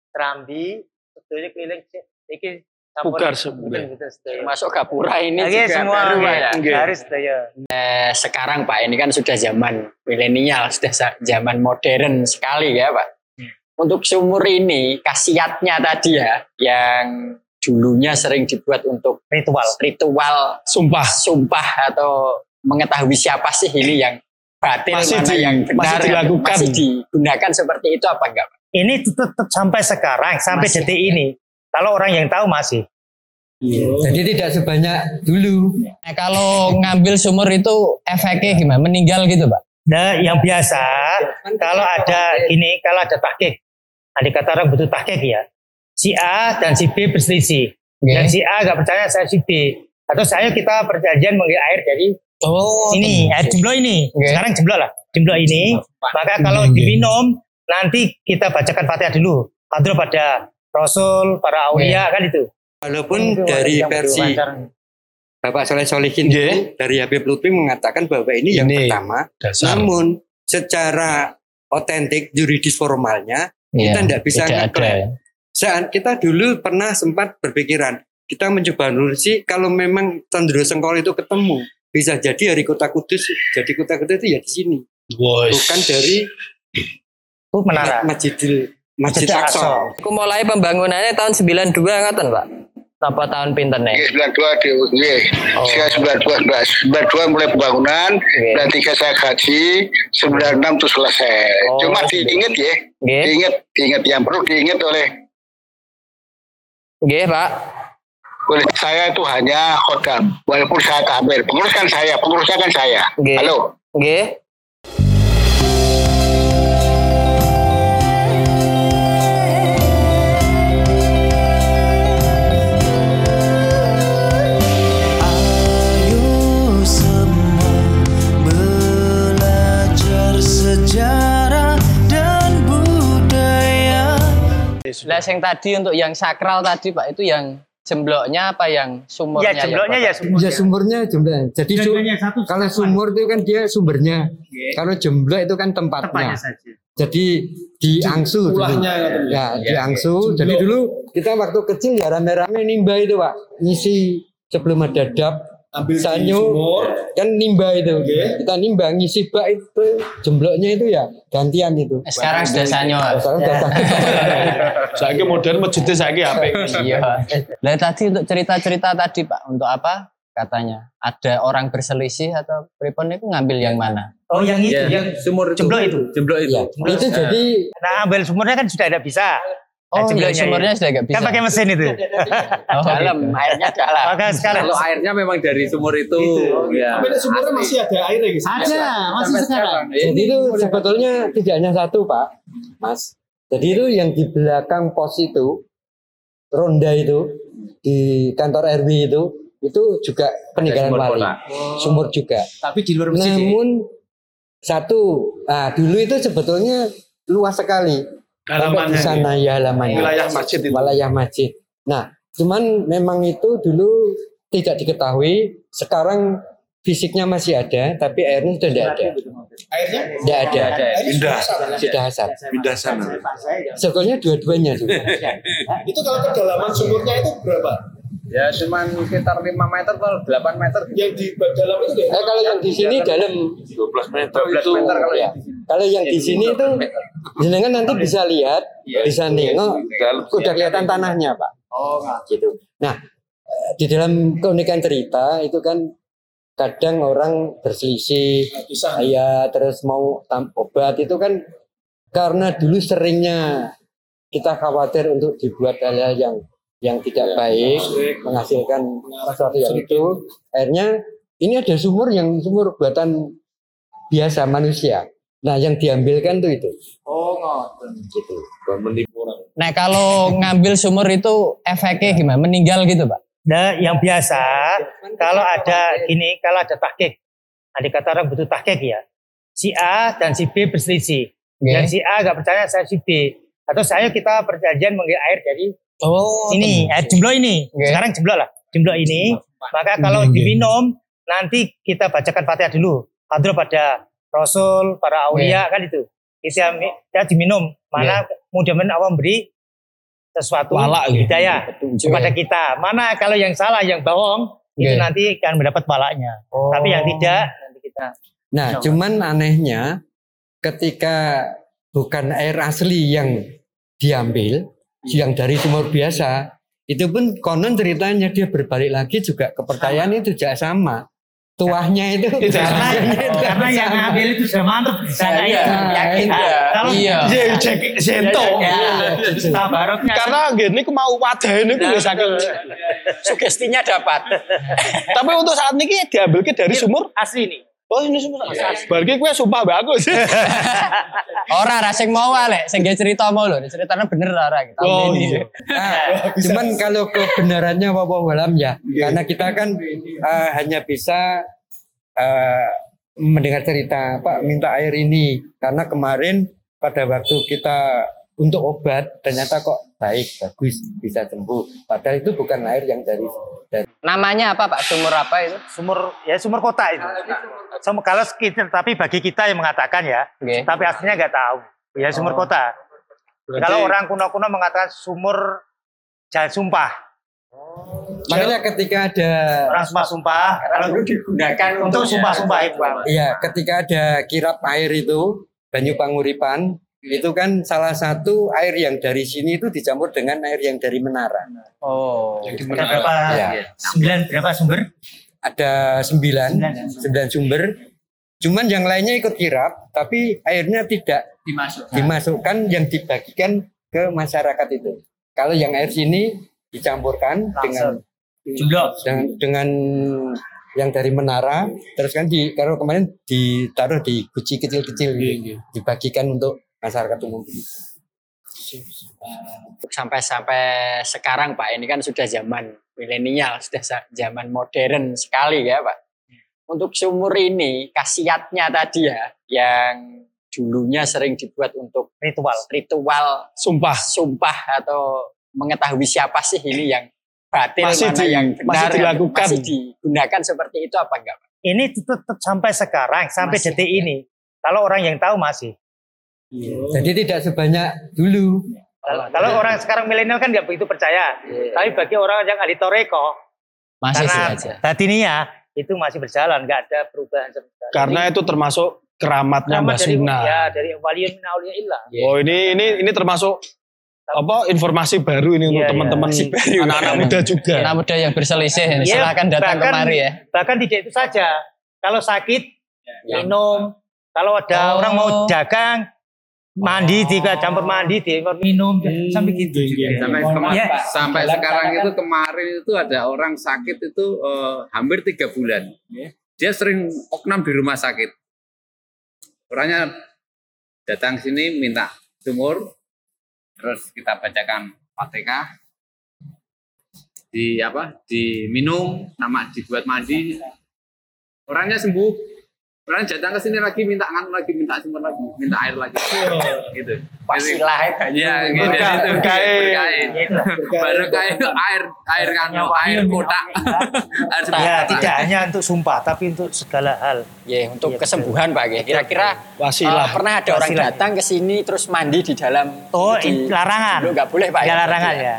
Speaker 2: serambi, sedaya keliling iki
Speaker 3: Pugar
Speaker 2: sedaya.
Speaker 1: Masuk gapura ini
Speaker 2: Nggih,
Speaker 1: juga
Speaker 2: semua
Speaker 1: baru ya.
Speaker 2: Harus sedaya.
Speaker 1: Eh, sekarang Pak ini kan sudah zaman milenial, sudah zaman modern sekali ya Pak. Untuk sumur ini khasiatnya tadi ya, yang dulunya sering dibuat untuk
Speaker 2: Ritual.
Speaker 1: ritual
Speaker 3: Sumpah.
Speaker 1: sumpah atau mengetahui siapa sih ini yang batil
Speaker 3: Masih
Speaker 1: mana
Speaker 3: di-
Speaker 1: yang benar
Speaker 3: masih dilakukan.
Speaker 1: masih digunakan seperti itu apa enggak Pak?
Speaker 2: Ini tetap sampai sekarang, sampai
Speaker 1: Masih.
Speaker 2: detik ini. Kalau orang yang tahu masih.
Speaker 4: Jadi tidak sebanyak dulu.
Speaker 1: Nah, kalau ngambil sumur itu efeknya gimana? Meninggal gitu Pak?
Speaker 2: Nah, yang biasa kalau ada ini, kalau ada tahqiq, ada kata orang butuh tahqiq ya. Si A dan si B berselisih. Dan si A nggak percaya saya si B. Atau saya kita perjanjian mengambil air dari
Speaker 1: Oh,
Speaker 2: ini, air jemblok ini.
Speaker 1: Oke.
Speaker 2: Sekarang jemblok lah, jemblok ini. Maka kalau diminum, nanti kita bacakan fatihah dulu. Padahal pada Rasul, para aulia kan itu.
Speaker 4: Walaupun
Speaker 2: Itu
Speaker 4: dari
Speaker 2: yang
Speaker 4: versi. Bapak Soleh Solihin
Speaker 3: Nggih.
Speaker 4: itu dari Habib Lutfi mengatakan bahwa ini yang
Speaker 3: Ini
Speaker 4: pertama.
Speaker 3: Dasar.
Speaker 4: Namun secara otentik juridis formalnya
Speaker 1: Iya,
Speaker 4: kita tidak bisa
Speaker 1: tidak
Speaker 4: ngeklaim. Saat kita dulu pernah sempat berpikiran kita mencoba nurusi kalau memang Candro Sengkol itu ketemu bisa jadi dari kota Kudus jadi kota Kudus itu ya di sini bukan dari
Speaker 2: Itu menara.
Speaker 4: Masjidil Masjid Aqsa.
Speaker 1: Aku mulai pembangunannya tahun 92 ngaten, Pak. Apa tahun pinten nih?
Speaker 7: Nggih, 92 di nggih. Saya 92 Mbak. 92 mulai pembangunan,
Speaker 1: Nggih.
Speaker 7: dan tiga saya gaji, 96 itu selesai.
Speaker 1: Oh,
Speaker 7: Cuma diingat ya,
Speaker 1: Nggih.
Speaker 7: diingat, diingat yang perlu diingat oleh
Speaker 1: Nggih, Pak.
Speaker 7: oleh saya itu hanya khodam. Walaupun saya kabir, pengurus kan saya, pengurusnya kan saya.
Speaker 1: Nggih.
Speaker 7: Halo.
Speaker 1: Nggih. Lah yang tadi untuk yang sakral tadi, Pak, itu yang jembloknya apa yang sumurnya?
Speaker 2: Ya jembloknya
Speaker 1: Pak?
Speaker 2: ya sumur.
Speaker 4: Ya sumbernya jumlah. Jadi su- kalau sumur itu kan dia sumbernya. Kalau jemblok itu kan tempatnya.
Speaker 2: saja.
Speaker 4: Jadi diangsu dulu.
Speaker 3: Ulahnya ngaten.
Speaker 4: Ya, diangsu. Jadi dulu kita waktu kecil ya rame-rame nimba itu, Pak. Ngisi sebelum ada dap
Speaker 3: Ambil sumur.
Speaker 4: kan nimba itu.
Speaker 3: Oke.
Speaker 4: Kita nimba ngisi bak itu jembloknya itu ya gantian itu.
Speaker 1: Eh, Sekarang sudah sanyo.
Speaker 4: Sekarang datang.
Speaker 3: Saiki modern masjidnya saiki apik.
Speaker 1: Iya. Lah tadi untuk cerita-cerita tadi, Pak, untuk apa? Katanya ada orang berselisih atau pripun itu ngambil yang mana?
Speaker 2: Oh yang itu,
Speaker 8: Ya,
Speaker 2: yang
Speaker 8: sumur itu.
Speaker 2: jemblok itu.
Speaker 8: Jemblok itu.
Speaker 4: Ya, itu jadi
Speaker 2: Nah ambil sumurnya kan sudah tidak bisa.
Speaker 1: Oh, yang
Speaker 2: jembloknya
Speaker 1: sumurnya sudah nggak bisa.
Speaker 2: Kan pakai mesin itu.
Speaker 1: Oh, dalam, airnya dalam.
Speaker 2: Maka sekarang
Speaker 8: Kalau airnya memang dari sumur itu. Ya.
Speaker 3: Tapi sumurnya masih ada air ya,
Speaker 2: ada masih sekarang.
Speaker 4: Jadi itu sebetulnya tidak hanya satu Pak, Mas. Jadi itu yang di belakang pos itu, ronda itu, di kantor RW itu, itu juga peninggalan wali.
Speaker 8: kota.
Speaker 4: Sumur juga.
Speaker 8: Tapi di luar masjid.
Speaker 4: Namun satu, nah dulu itu sebetulnya luas sekali. Sampai di sana ya halamannya.
Speaker 3: Wilayah masjid itu.
Speaker 4: Wilayah masjid. Nah, cuman memang itu dulu tidak diketahui. Sekarang fisiknya masih ada, tapi airnya sudah tidak ada.
Speaker 3: Airnya?
Speaker 4: Tidak ada.
Speaker 3: Pindah.
Speaker 4: Sudah hasad.
Speaker 3: Pindah sana.
Speaker 4: Sebetulnya dua-duanya.
Speaker 3: Itu kalau kedalaman sumurnya itu berapa?
Speaker 5: Ya cuman sekitar 5 meter atau 8 meter.
Speaker 3: Yang di dalam itu kayak
Speaker 4: Eh, kalau yang di sini dalam
Speaker 9: 12 meter
Speaker 5: 12
Speaker 9: itu.
Speaker 5: meter kalau
Speaker 4: ya.
Speaker 5: yang di sini.
Speaker 4: Kalau yang di sini itu jenengan nanti bisa lihat, bisa nengok, udah kelihatan tanahnya pak.
Speaker 5: Oh, nggak.
Speaker 4: Gitu. Nah, eh, di dalam keunikan cerita itu kan kadang orang berselisih,
Speaker 3: kisah
Speaker 4: ya terus mau obat itu kan karena dulu seringnya kita khawatir untuk dibuat hal-hal yang yang tidak baik, menghasilkan sesuatu yang itu, akhirnya ini ada sumur yang sumur buatan biasa manusia. Nah, yang diambilkan tuh itu.
Speaker 5: Oh, nggak.
Speaker 4: Gitu.
Speaker 8: Nah kalau ngambil sumur itu efeknya gimana? Meninggal gitu pak?
Speaker 2: Nah, yang biasa kalau ada ini, kalau ada tahkik, ada kata orang butuh tahkik ya. Si A dan si B berselisih.
Speaker 8: Oke.
Speaker 2: Dan si A nggak percaya saya si B. Atau saya kita perjanjian mengambil air dari
Speaker 8: Oh
Speaker 2: ini, air jemblok ini.
Speaker 8: Oke.
Speaker 2: Sekarang jemblok lah, jemblok ini. Maka kalau diminum, nanti kita bacakan fatihah dulu. Hadro pada Rasul, para aulia kan itu. Kita ya diminum. Mana mudah-mudahan Allah memberi sesuatu
Speaker 3: Walak gitu.
Speaker 2: hidayah kepada kita. Mana kalau yang salah, yang bohong, itu
Speaker 8: Oke.
Speaker 2: nanti akan mendapat balaknya. Tapi yang tidak, nanti kita
Speaker 4: Nah, cuman anehnya ketika bukan air asli yang diambil, yang dari sumur biasa, itu pun konon ceritanya dia berbalik lagi juga kepercayaan itu juga sama. Tuahnya itu
Speaker 2: karena, karena yang ngambil itu sudah mantap di sana
Speaker 4: Iya,
Speaker 2: ya. Yakin.
Speaker 4: iya.
Speaker 2: Kalau
Speaker 8: Iya.
Speaker 3: Iya, cek sento.
Speaker 2: tabaroknya
Speaker 3: Karena gini aku mau wadah ini aku saking.
Speaker 8: Sugestinya dapat.
Speaker 3: Tapi untuk saat ini diambil ke dari sumur.
Speaker 2: asli nih.
Speaker 3: Oh ini sumur. Berarti gue sumpah bagus.
Speaker 8: Ora ra sing mau lek sing cerita mau lho, ceritanya bener ora kita.
Speaker 3: Oh, iya.
Speaker 4: Nah, cuman kalau kebenarannya wallahu alam ya, karena kita kan eh, hanya bisa eh, mendengar cerita, Pak minta air ini, karena kemarin pada waktu kita untuk obat ternyata kok baik, bagus, bisa sembuh. Padahal itu bukan air yang dari dari
Speaker 8: Namanya apa pak? Sumur apa itu?
Speaker 2: Sumur ya sumur kota itu. Sumur kalau sekitar tapi bagi kita yang mengatakan ya,
Speaker 8: Oke.
Speaker 2: tapi aslinya nggak tahu. Ya sumur kota. Kalau orang kuno-kuno mengatakan sumur jalan sumpah.
Speaker 4: Makanya ketika ada
Speaker 2: Orang sumpah-sumpah kalau
Speaker 8: digunakan
Speaker 2: untuk sumpah-sumpah itu.
Speaker 4: Iya, ketika ada kirap air itu, Banyu Panguripan, itu kan salah satu air yang dari sini itu dicampur dengan air yang dari menara.
Speaker 8: Oh.
Speaker 2: Ada berapa?
Speaker 4: Ya.
Speaker 2: Sembilan berapa sumber?
Speaker 4: Ada sembilan,
Speaker 2: Sembilan.
Speaker 4: sembilan sumber. Cuman yang lainnya ikut kirap, tapi airnya tidak dimasukkan yang dibagikan ke masyarakat itu. Kalau yang air sini dicampurkan dengan
Speaker 2: Jumlah.
Speaker 4: dengan, dengan yang dari menara, terus kan di kalau kemarin ditaruh di guci kecil-kecil, gitu. dibagikan untuk masyarakat umum.
Speaker 8: Sampai-sampai sekarang pak, ini kan sudah zaman milenial, sudah zaman modern sekali ya pak. Untuk sumur ini, khasiatnya tadi ya, yang dulunya sering dibuat untuk
Speaker 2: Ritual.
Speaker 8: ritual
Speaker 3: Sumpah.
Speaker 8: sumpah atau mengetahui siapa sih ini yang batil
Speaker 3: Masih
Speaker 8: mana
Speaker 3: di-
Speaker 8: yang
Speaker 3: masih
Speaker 8: benar
Speaker 3: dilakukan.
Speaker 8: masih digunakan seperti itu apa enggak Pak?
Speaker 2: Ini tetap sampai sekarang, sampai
Speaker 8: Masih.
Speaker 2: detik ini. Kalau orang yang tahu masih.
Speaker 4: Jadi tidak sebanyak dulu.
Speaker 2: Kalau, kalau orang sekarang milenial kan nggak begitu percaya. Tapi bagi orang yang ahli toreko,
Speaker 8: masih
Speaker 2: karena
Speaker 8: saja
Speaker 2: batininya itu masih berjalan, nggak ada perubahan sama sekali.
Speaker 3: Karena itu termasuk keramatnya
Speaker 2: Sama
Speaker 3: Mbak
Speaker 2: dari,
Speaker 3: Sina.
Speaker 2: ya, dari waliun min auliyaillah.
Speaker 3: Oh ini ini ini termasuk apa informasi baru ini untuk
Speaker 2: Iya, iya.
Speaker 3: teman-teman
Speaker 8: baru.
Speaker 3: anak-anak muda juga.
Speaker 8: anak muda yang berselisih
Speaker 2: Iya,
Speaker 8: silakan datang
Speaker 2: bahkan-
Speaker 8: kemari ya
Speaker 2: Bahkan tidak itu saja. Kalau sakit, minum. Kalau ada
Speaker 8: Oh.
Speaker 2: orang mau dagang, mandi, jika campur mandi, campur minum, sampai gitu.
Speaker 5: Sampai, kema-
Speaker 2: Iya.
Speaker 5: sampai sekarang itu kemarin itu ada orang sakit itu eh, hampir tiga bulan. Dia sering oknam di rumah sakit. Orangnya datang sini minta sumur, terus kita bacakan fatihah, di apa, diminum, nama dibuat mandi, orangnya sembuh. Orang datang ke sini lagi minta nganu lagi, minta sumur lagi, minta air lagi, gitu.
Speaker 8: wasilah
Speaker 5: Iya, gitu.
Speaker 3: Berkah-
Speaker 5: Itu
Speaker 3: berkah.
Speaker 5: Barokah itu air air kanu, air kotak. Air
Speaker 2: Ya,
Speaker 5: kotak.
Speaker 2: tidak hanya untuk sumpah, tapi untuk segala hal.
Speaker 8: ya untuk
Speaker 2: Iya,
Speaker 8: kesembuhan Pak ya kira-kira
Speaker 3: Wasilah.
Speaker 8: eh, pernah ada orang
Speaker 2: Wasilah.
Speaker 8: datang ke sini terus mandi di dalam
Speaker 2: Oh,
Speaker 8: di-
Speaker 2: larangan.
Speaker 8: Dulu nggak boleh Pak
Speaker 2: Ya larangan ya.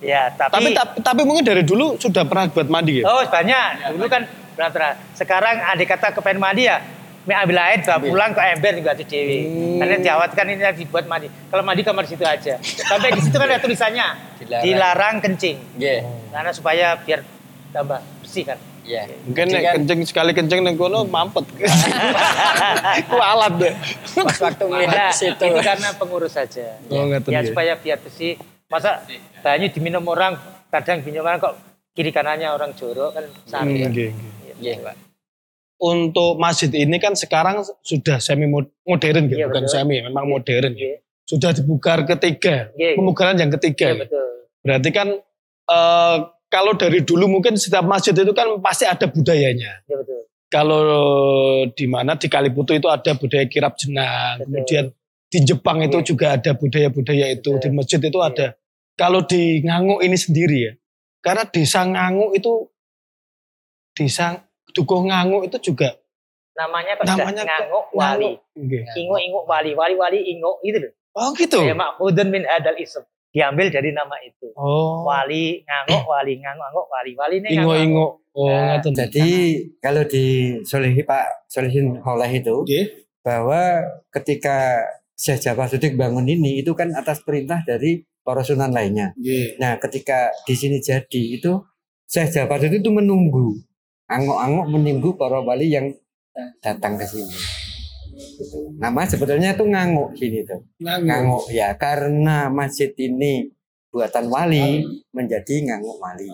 Speaker 2: Ya,
Speaker 3: Tapi,
Speaker 2: tapi,
Speaker 3: tapi tapi mungkin dari dulu sudah pernah buat mandi ya.
Speaker 2: oh banyak. Dulu kan pernah Sekarang adik kata kepengen mandi ya, Mie ambil air, bawa pulang ke ember juga tuh dewi. Karena diawatkan ini yang dibuat mandi. Kalau mandi kamar situ aja. Sampai di situ kan ada tulisannya
Speaker 1: Dilarang.
Speaker 2: dilarang, kencing.
Speaker 1: Nggih.
Speaker 2: Karena supaya biar tambah bersih kan.
Speaker 1: Iya.
Speaker 3: Mungkin
Speaker 1: Jadi kan
Speaker 3: kenceng sekali kenceng neng kono mampet. Ku alat deh.
Speaker 1: pas waktu
Speaker 2: Nah,
Speaker 1: melihat situ.
Speaker 2: itu karena pengurus saja.
Speaker 3: Oh,
Speaker 2: ya
Speaker 3: ya.
Speaker 2: supaya biar bersih. Masa banyu diminum orang, kadang minum orang kok kiri kanannya orang jorok kan sakit.
Speaker 3: Hmm, nggih, nggih.
Speaker 1: Nggih, Pak.
Speaker 3: Untuk masjid ini kan sekarang sudah semi mod- modern gitu,
Speaker 2: Iya,
Speaker 3: bukan
Speaker 2: betul.
Speaker 3: semi, memang modern.
Speaker 2: Iya.
Speaker 3: Sudah dibuka ketiga,
Speaker 2: Iya.
Speaker 3: pemugaran yang ketiga.
Speaker 2: Iya betul.
Speaker 3: Berarti kan eh, kalau dari dulu mungkin setiap masjid itu kan pasti ada budayanya.
Speaker 2: Iya betul.
Speaker 3: Kalau di mana di Kaliputu itu ada budaya kirap jenang,
Speaker 2: Betul.
Speaker 3: kemudian di Jepang itu
Speaker 2: Iya.
Speaker 3: juga ada budaya-budaya itu, di masjid itu
Speaker 2: Iya.
Speaker 3: ada. Kalau di Ngangu ini sendiri ya, karena desa Ngangu itu desa Dukuh Ngangu itu juga
Speaker 2: Namanya kok
Speaker 3: namanya
Speaker 2: nganguk wali.
Speaker 3: Nggih.
Speaker 2: Ingu ingu wali wali wali ingu itu loh.
Speaker 3: Oh gitu.
Speaker 2: Ya makhudun min hadal ism. Diambil dari nama itu.
Speaker 3: Oh.
Speaker 2: Wali nganguk wali nganguk nganguk wali wali ini nganguk.
Speaker 3: Ingo-ingo. Oh,
Speaker 2: Nah.
Speaker 4: Jadi kalau di Solehi Pak Solehin Holeh itu
Speaker 3: Nggih.
Speaker 4: bahwa ketika Syekh Jafar Sodik bangun ini itu kan atas perintah dari para sunan lainnya.
Speaker 3: Nggih.
Speaker 4: Nah, ketika di sini jadi itu Syekh Jafar Sodik itu menunggu angok-angok menunggu para wali yang datang ke sini. Gitu. Nama sebetulnya itu nganguk sini tuh.
Speaker 3: Ngangu.
Speaker 4: Nganguk ya karena masjid ini buatan wali menjadi nganguk wali.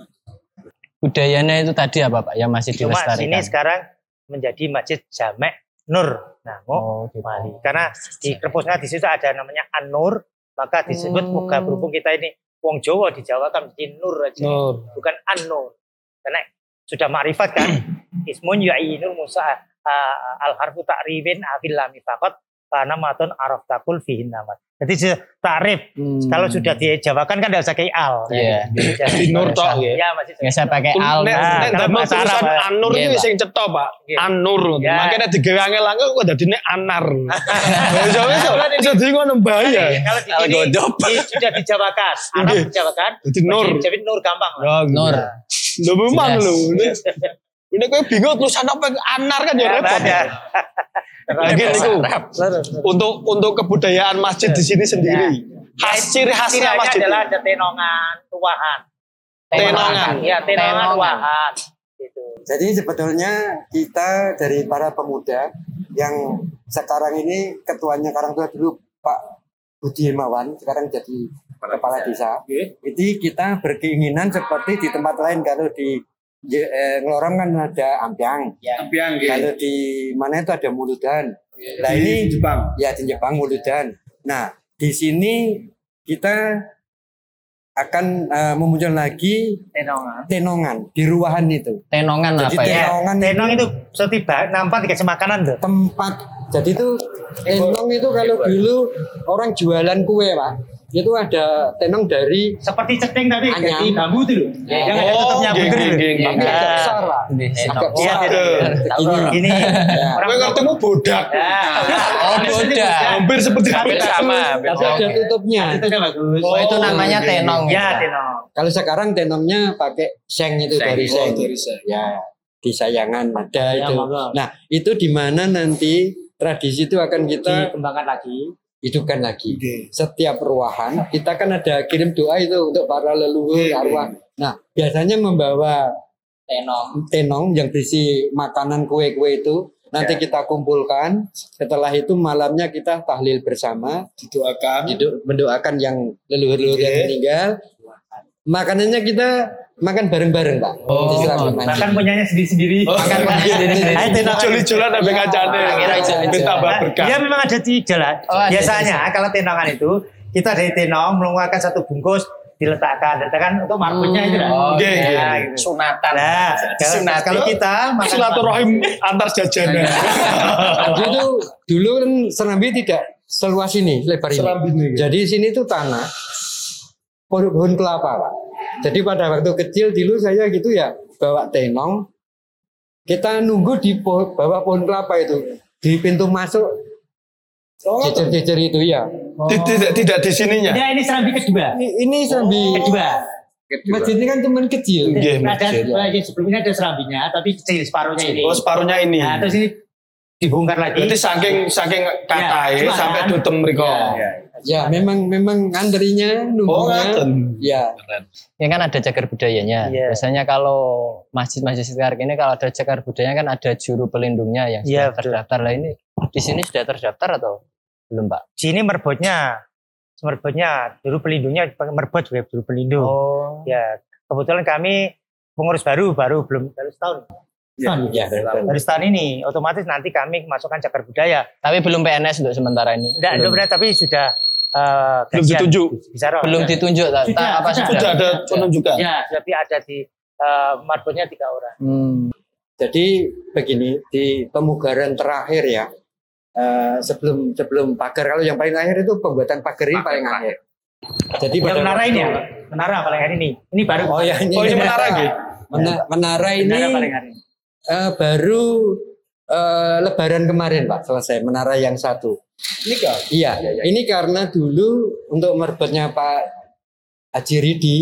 Speaker 1: Budayanya itu tadi apa Pak? Yang masih
Speaker 2: Cuma
Speaker 1: dilestarikan.
Speaker 2: sini sekarang menjadi masjid Jamek Nur Nganguk
Speaker 1: Oh, gitu.
Speaker 2: wali. Karena di Krepusnya di situ ada namanya An-Nur, maka disebut
Speaker 1: Hmm.
Speaker 2: muka berhubung kita ini wong Jawa di Jawa kan menjadi Nur aja.
Speaker 3: Nur.
Speaker 2: bukan an-nur. Karena sudah makrifat kan. Ismun yu'inul musa al harfu ta'rifin afil lami faqat karena matun araf takul fihin namat. Jadi takrif
Speaker 1: Hmm.
Speaker 2: kalau sudah dijawakan kan tidak usah kayak al.
Speaker 1: Iya.
Speaker 2: Jadi,
Speaker 3: Di Nur tok ya.
Speaker 2: Ya masih
Speaker 1: Nggak saya pakai al.
Speaker 3: Nek
Speaker 2: Nah,
Speaker 3: nek
Speaker 2: kalau
Speaker 3: damel
Speaker 2: bahasa Arab,
Speaker 3: tulisan
Speaker 2: Pak.
Speaker 3: Anur
Speaker 1: Iya,
Speaker 3: iki
Speaker 1: Pak.
Speaker 3: sing cetha, Pak.
Speaker 2: Iya.
Speaker 3: Anur.
Speaker 2: Ya.
Speaker 3: Makanya digawe angel-angel kok dadine Anar. Iso iso iso di ngono bahaya.
Speaker 2: Kalau di sini sudah dijawakan, Arab
Speaker 3: Iya.
Speaker 2: dijawakan,
Speaker 3: Jadi Nur.
Speaker 2: jadi Nur gampang.
Speaker 3: Ya,
Speaker 1: Nur.
Speaker 3: Lho memang lho. Ini- Ini kowe bingung tulisan apa Anar kan ya
Speaker 2: Ya,
Speaker 3: repot.
Speaker 2: ada.
Speaker 3: Lagi niku untuk untuk kebudayaan masjid di sini sendiri. Khas ciri khasnya masjid.
Speaker 2: adalah ada tenongan, tuahan.
Speaker 3: Tenongan.
Speaker 2: Ya, tenongan, tuahan. Gitu.
Speaker 4: Jadi sebetulnya kita dari para pemuda yang sekarang ini ketuanya Karang Tua dulu Pak Budi Himawan sekarang jadi kepala desa. Jadi kita berkeinginan seperti di tempat lain kalau di eh, Ngelorong kan ada Ampiang.
Speaker 3: Ampiang
Speaker 4: Kalau di mana itu ada Muludan. Nah ini
Speaker 3: Jepang.
Speaker 4: ya di Jepang Muludan. Nah di sini kita akan eh, memuncul lagi
Speaker 2: Tenongan.
Speaker 4: tenongan di ruahan itu.
Speaker 1: Tenongan
Speaker 4: Jadi
Speaker 1: apa ya?
Speaker 4: tenongan
Speaker 2: Tenong itu setiba nampak dikasih makanan tuh.
Speaker 4: tempat jadi itu tenong itu kalau dulu orang jualan kue pak itu ada tenong dari
Speaker 2: Seperti ceting tapi
Speaker 4: Anyam.
Speaker 2: dari bambu tuh loh. Yang ada
Speaker 3: Oh,
Speaker 2: begitu
Speaker 3: geng,
Speaker 2: loh.
Speaker 3: geng.
Speaker 4: tapi
Speaker 2: Ya.
Speaker 4: agak besar pak
Speaker 1: Nggih,
Speaker 4: agak.
Speaker 2: Iya,
Speaker 4: besar
Speaker 2: iya.
Speaker 4: begini
Speaker 2: Gini.
Speaker 4: Ya.
Speaker 3: Kowe ngertimu bodak.
Speaker 1: Oh, bodak.
Speaker 3: Hampir seperti
Speaker 1: Hampir
Speaker 3: bodak.
Speaker 1: sama.
Speaker 4: tapi ada tutupnya.
Speaker 1: Oh, itu namanya tenong.
Speaker 2: Ya, tenong.
Speaker 4: kalau sekarang tenongnya pakai seng itu dari
Speaker 3: Oh,
Speaker 4: seng
Speaker 3: dari saya.
Speaker 4: ya di sayangan ada
Speaker 2: Ya,
Speaker 4: itu nah itu di mana nanti tradisi itu akan kita
Speaker 2: Dikembangkan lagi.
Speaker 4: Hidupkan lagi
Speaker 3: Oke.
Speaker 4: setiap ruahan kita kan ada kirim doa itu untuk para leluhur
Speaker 3: Oke.
Speaker 4: arwah. Nah biasanya membawa
Speaker 2: Tenong.
Speaker 4: tenong yang berisi makanan kue-kue itu nanti kita kumpulkan. Setelah itu malamnya kita tahlil bersama,
Speaker 3: Didoakan.
Speaker 4: hidup mendoakan yang leluhur-leluhur yang
Speaker 3: Oke.
Speaker 4: meninggal. Makanannya kita makan bareng-bareng pak.
Speaker 1: Oh,
Speaker 4: Masjid.
Speaker 2: Bahkan punyanya sendiri-sendiri.
Speaker 1: Makan punya sendiri-sendiri.
Speaker 2: Ayo
Speaker 3: sampai kacane.
Speaker 1: Akhirnya joli-jolan.
Speaker 3: Minta
Speaker 2: Nah,
Speaker 3: berkah.
Speaker 2: Dia memang ada di jalan.
Speaker 1: Oh,
Speaker 2: Biasanya kalau tenongan itu kita dari tenong mengeluarkan satu bungkus diletakkan, letakkan untuk marbutnya itu. lah.
Speaker 1: Oh,
Speaker 3: Oke,
Speaker 2: Ya,
Speaker 3: oke.
Speaker 2: gitu.
Speaker 1: Sunatan.
Speaker 2: Nah, kalau,
Speaker 1: Sunat.
Speaker 2: kalau kita makan
Speaker 3: Silaturahim antar jajanan.
Speaker 4: Jadi itu dulu kan Serambi tidak seluas ini lebar ini.
Speaker 3: Serambi ini.
Speaker 4: Jadi sini tuh tanah pohon kelapa pak. Jadi pada waktu kecil dulu saya gitu ya bawa tenong. Kita nunggu di pohon, bawah pohon kelapa itu di pintu masuk jejer-jejer itu ya.
Speaker 3: Tidak tidak di sininya.
Speaker 2: Ya ini serambi kedua.
Speaker 4: Ini, ini Serambi
Speaker 2: Kedua.
Speaker 8: kedua.
Speaker 4: Masjid ini kan cuma kecil.
Speaker 3: Nggih,
Speaker 2: ada
Speaker 3: masjid.
Speaker 2: bagian sebelumnya ada serambinya, tapi kecil separuhnya ini.
Speaker 3: Oh, separuhnya ini.
Speaker 2: Nah, terus ini dibongkar lagi.
Speaker 3: Berarti saking saking katae
Speaker 2: cuma
Speaker 3: sampai
Speaker 2: kan.
Speaker 3: tutem mriko.
Speaker 2: Ya.
Speaker 4: Ya, memang memang
Speaker 3: Oh,
Speaker 4: nunggunya.
Speaker 3: ngaten.
Speaker 4: ya,
Speaker 1: Ini kan ada cagar budayanya.
Speaker 2: Iya.
Speaker 1: Biasanya kalau masjid-masjid sekarang ini kalau ada cagar budayanya kan ada juru pelindungnya yang
Speaker 2: Iya,
Speaker 1: sudah
Speaker 2: betul.
Speaker 1: terdaftar. Lah ini di sini sudah terdaftar atau belum, Pak?
Speaker 2: Sini merbotnya, merbotnya dulu pelindungnya pakai merbot juga dulu pelindung.
Speaker 1: Oh.
Speaker 2: Ya, kebetulan kami pengurus baru, baru belum baru setahun. Setahun.
Speaker 4: ya,
Speaker 2: Baru setahun ini, otomatis nanti kami masukkan cagar budaya.
Speaker 1: Tapi belum PNS untuk sementara ini.
Speaker 2: Tidak,
Speaker 1: belum,
Speaker 2: belum, tapi sudah eh,
Speaker 3: Belum ditunjuk.
Speaker 2: Bisa roh.
Speaker 1: belum
Speaker 2: Ya.
Speaker 1: ditunjuk tak?
Speaker 2: Sudah,
Speaker 1: Tak- apa
Speaker 2: sudah.
Speaker 3: Sudah ada penunjukan.
Speaker 2: Ya, tapi ada di eh, marbotnya tiga orang.
Speaker 1: Hmm.
Speaker 4: Jadi begini di pemugaran terakhir ya. eh, sebelum sebelum pagar kalau yang paling akhir itu pembuatan pagar ini paling akhir. Jadi
Speaker 2: Yang menara ini ya, menara paling hari ini. Ini baru.
Speaker 4: Oh ya ini,
Speaker 3: Oh, ini menara nggih.
Speaker 4: Mena- menara ini
Speaker 2: Menara paling ini.
Speaker 4: eh, baru eh, Lebaran kemarin Pak selesai menara yang satu.
Speaker 3: Ini kan.
Speaker 4: Iya, ini karena dulu untuk merbotnya Pak Haji Ridi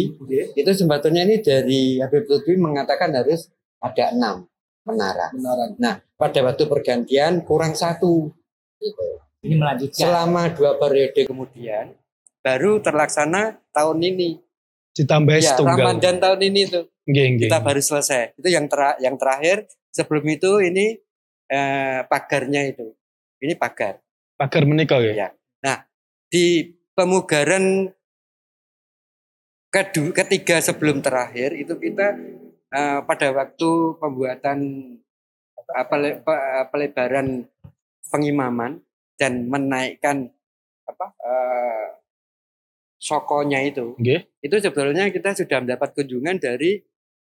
Speaker 4: itu sebetulnya ini dari Habib Lutfi mengatakan harus ada enam menara. Nah pada waktu pergantian kurang satu. Gitu.
Speaker 2: Ini melanjutkan.
Speaker 4: Selama dua periode kemudian baru terlaksana tahun ini.
Speaker 3: Ditambah
Speaker 4: Ya,
Speaker 3: setunggal.
Speaker 4: Ramadan tahun ini tuh
Speaker 3: Nggih, nggih.
Speaker 4: kita baru selesai. Itu yang tera- yang terakhir. Sebelum itu ini eh, pagarnya itu. Ini pagar.
Speaker 3: Pagar menika ya.
Speaker 4: Ya. Nah, di pemugaran kedua, ketiga sebelum terakhir itu kita eh, pada waktu pembuatan pele- pe- pelebaran pengimaman dan menaikkan apa eh, sokonya itu,
Speaker 3: Nggih.
Speaker 4: itu sebetulnya kita sudah mendapat kunjungan dari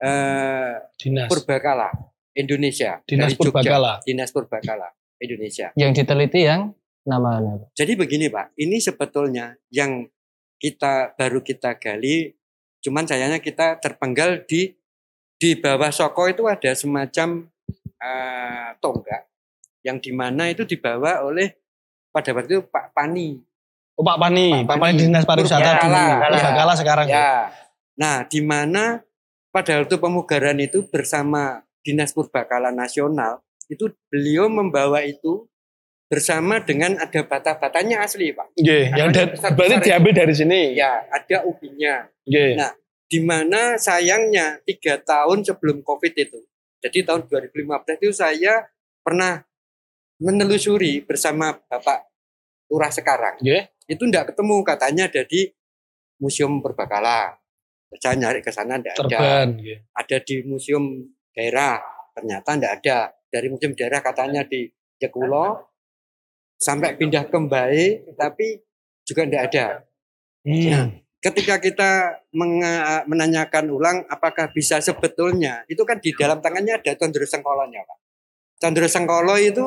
Speaker 4: eh,
Speaker 3: Dinas.
Speaker 4: Purbakala Indonesia,
Speaker 3: Dinas
Speaker 4: dari Jogja.
Speaker 3: Purbakala.
Speaker 4: Dinas Purbakala Indonesia.
Speaker 1: Yang diteliti yang namanya.
Speaker 4: Jadi begini Pak, ini sebetulnya yang kita baru kita gali, cuman sayangnya kita terpenggal di di bawah Soko itu ada semacam eh, tonggak yang di mana itu dibawa oleh pada waktu itu Pak Pani.
Speaker 3: Oh, Pak Pani, Pak
Speaker 4: Pak
Speaker 3: Pani
Speaker 4: Pani.
Speaker 3: Dinas Pariwisata dulu.
Speaker 4: Purbakala.
Speaker 3: Purbakala sekarang. ya.
Speaker 4: Ya. Nah, di mana pada waktu pemugaran itu bersama Dinas Purbakala Nasional itu beliau membawa itu bersama dengan ada bata-batanya asli, Pak.
Speaker 3: Nggih, yang
Speaker 4: Ada
Speaker 3: da-
Speaker 4: besar-besar
Speaker 3: berarti
Speaker 4: itu.
Speaker 3: diambil dari sini.
Speaker 4: Ya, ada ubinya.
Speaker 3: Nggih.
Speaker 4: Nah, di mana sayangnya tiga tahun sebelum COVID itu, jadi tahun 2015 itu saya pernah menelusuri bersama Bapak Lurah sekarang.
Speaker 3: Nggih.
Speaker 4: Itu enggak ketemu katanya ada di Museum Purbakala. Saya nyari ke sana enggak ada.
Speaker 3: Terban. nggih.
Speaker 4: Ada di museum daerah, ternyata enggak ada. Dari museum daerah katanya di Jekulo sampai pindah ke Mbae, tapi juga enggak ada. Nah,
Speaker 3: Hmm.
Speaker 4: ketika kita menanyakan ulang apakah bisa sebetulnya itu kan di dalam tangannya ada Condro Sengkolonya Pak. Condro Sengkolo itu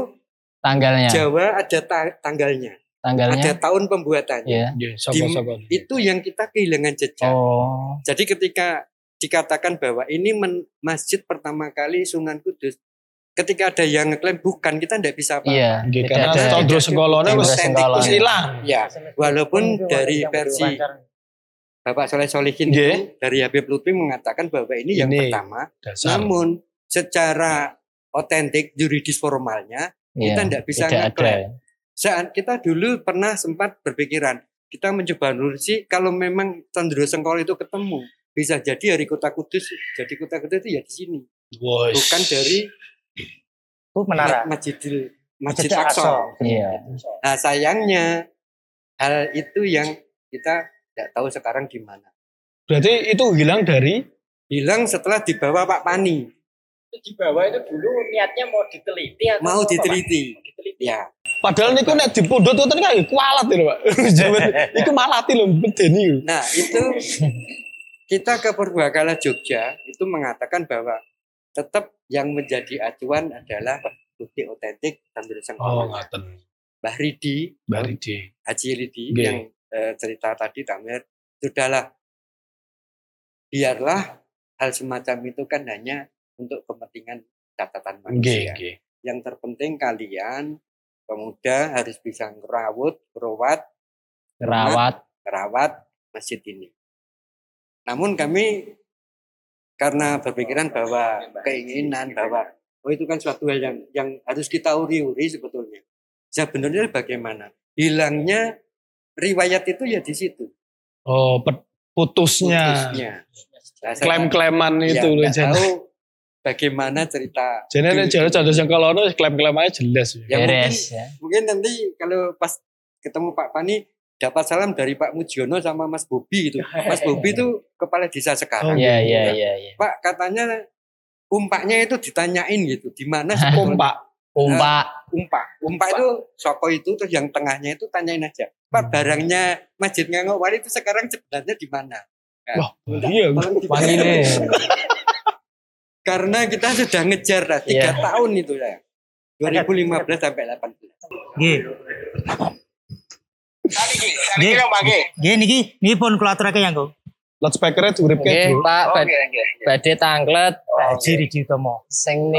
Speaker 1: Tanggalnya.
Speaker 4: Jawa ada ta- tanggalnya, ada
Speaker 1: Tanggalnya.
Speaker 4: tahun pembuatannya.
Speaker 1: Ya.
Speaker 3: Nggih,
Speaker 4: Di-
Speaker 3: soko-soko.
Speaker 4: Itu yang kita kehilangan jejak.
Speaker 1: Oh.
Speaker 4: Jadi ketika dikatakan bahwa ini men- masjid pertama kali Sunan Kudus, ketika ada yang ngeklaim bukan kita tidak bisa apa.
Speaker 1: Iya. Tidak
Speaker 3: karena
Speaker 1: ada.
Speaker 3: Condro Sengkolone
Speaker 1: Condro
Speaker 3: wis wis ilang.
Speaker 4: Ya, walaupun dari versi. Bapak Soleh Solihin itu dari Habib Lutfi mengatakan bahwa ini yang
Speaker 3: Ini.
Speaker 4: pertama.
Speaker 3: Dasar.
Speaker 4: Namun secara otentik juridis formalnya
Speaker 1: Iya.
Speaker 4: kita tidak bisa
Speaker 1: Tidak ada.
Speaker 4: ngeklaim. Saat kita dulu pernah sempat berpikiran kita mencoba nurusi kalau memang Condro Sengkolo itu ketemu bisa jadi dari kota Kudus jadi kota Kudus itu ya di sini bukan dari
Speaker 2: Itu menara.
Speaker 4: Ma- Masjidil Masjid
Speaker 2: Masjid
Speaker 4: Aqsa.
Speaker 1: Iya.
Speaker 4: Nah sayangnya hal itu yang kita tidak tahu sekarang di mana.
Speaker 3: Berarti itu hilang dari
Speaker 4: Hilang setelah dibawa Pak Pani
Speaker 2: Di bawah itu dulu niatnya mau diteliti atau
Speaker 4: mau
Speaker 2: apa, Pak?
Speaker 4: diteliti.
Speaker 2: Diteliti.
Speaker 4: Ya,
Speaker 3: Padahal niku nek dipundhut ngoten kan kualat lho, Pak. Iku malati lho medeni.
Speaker 4: Nah itu kita ke Purbakala Jogja itu mengatakan bahwa tetap yang menjadi acuan adalah bukti otentik Chandra
Speaker 3: Oh, ngaten.
Speaker 4: Mbah Ridi,
Speaker 3: Mbak Ridi.
Speaker 4: Haji Ridi
Speaker 3: Nggih.
Speaker 4: yang eh, cerita tadi Tamir, sudahlah biarlah hal semacam itu kan hanya untuk kepentingan catatan
Speaker 3: Nggih,
Speaker 4: manusia.
Speaker 3: nggih.
Speaker 4: Yang terpenting kalian pemuda harus bisa ngerawat, merawat,
Speaker 1: Rawat.
Speaker 4: merawat masjid ini. Namun kami karena berpikiran bahwa keinginan bahwa oh itu kan suatu hal yang yang harus kita uri-uri sebetulnya. Sebenarnya bagaimana? Hilangnya riwayat itu ya di situ.
Speaker 3: Oh, putusnya.
Speaker 4: Putusnya. Nah,
Speaker 3: Klaim-klaiman
Speaker 4: ya,
Speaker 3: itu loh.
Speaker 4: nggak
Speaker 3: Jen.
Speaker 4: tahu bagaimana cerita.
Speaker 3: Jadi jare contoh yang kalau klaim-klaim aja jelas.
Speaker 4: Ya, mungkin,
Speaker 1: Beres ya.
Speaker 4: mungkin nanti kalau pas ketemu Pak Pani dapat salam dari Pak Mujiono sama Mas Bobi gitu. Mas Bobi itu kepala desa sekarang.
Speaker 1: Iya iya iya iya.
Speaker 4: Pak katanya umpaknya itu ditanyain gitu, di mana
Speaker 3: Kompak.
Speaker 1: Umpak.
Speaker 4: umpak. Umpak itu soko itu terus yang tengahnya itu tanyain aja. Pak barangnya Masjid Ngangok Wali itu sekarang sebenarnya di mana? Nah,
Speaker 3: Wah, iya.
Speaker 4: Karena kita sudah ngejar lah tiga
Speaker 1: Iya.
Speaker 4: tahun itu ya. 2015 sampai 18.
Speaker 2: Nggih.
Speaker 7: Nggih,
Speaker 2: niki niki pun kula aturake yang kok.
Speaker 3: Loudspeakernya diuripke,
Speaker 1: Oke,
Speaker 3: Bro.
Speaker 1: Pak
Speaker 7: oke.
Speaker 1: badhe tanglet
Speaker 2: Pak Haji Ridi Utomo.
Speaker 1: sing.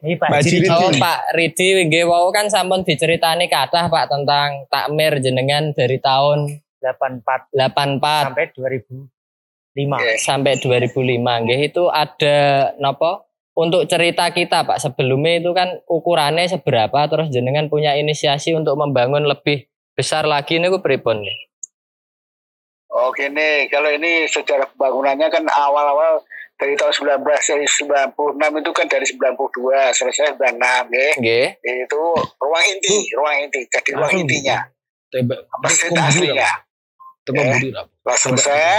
Speaker 2: Niki Pak Haji Ridi.
Speaker 1: Oh Pak Ridi nggih wau kan sampun diceritani kathah Pak tentang takmir jenengan dari tahun
Speaker 2: 84
Speaker 1: 84
Speaker 2: sampai 2005.
Speaker 7: Oke.
Speaker 1: sampai 2005 nggih itu ada napa untuk cerita kita Pak sebelumnya itu kan ukurannya seberapa terus jenengan punya inisiasi untuk membangun lebih besar lagi niku pripun nggih?
Speaker 7: Oke nih, kalau ini sejarah pembangunannya kan awal-awal dari tahun 19 dari 96 itu kan dari 92 selesai 96 ya.
Speaker 1: Nggih.
Speaker 7: Itu ruang inti, ruang inti. Jadi ruang
Speaker 3: Langsung
Speaker 7: intinya,
Speaker 3: Tembak.
Speaker 7: masjid aslinya.
Speaker 3: Tembak.
Speaker 7: Setelah selesai,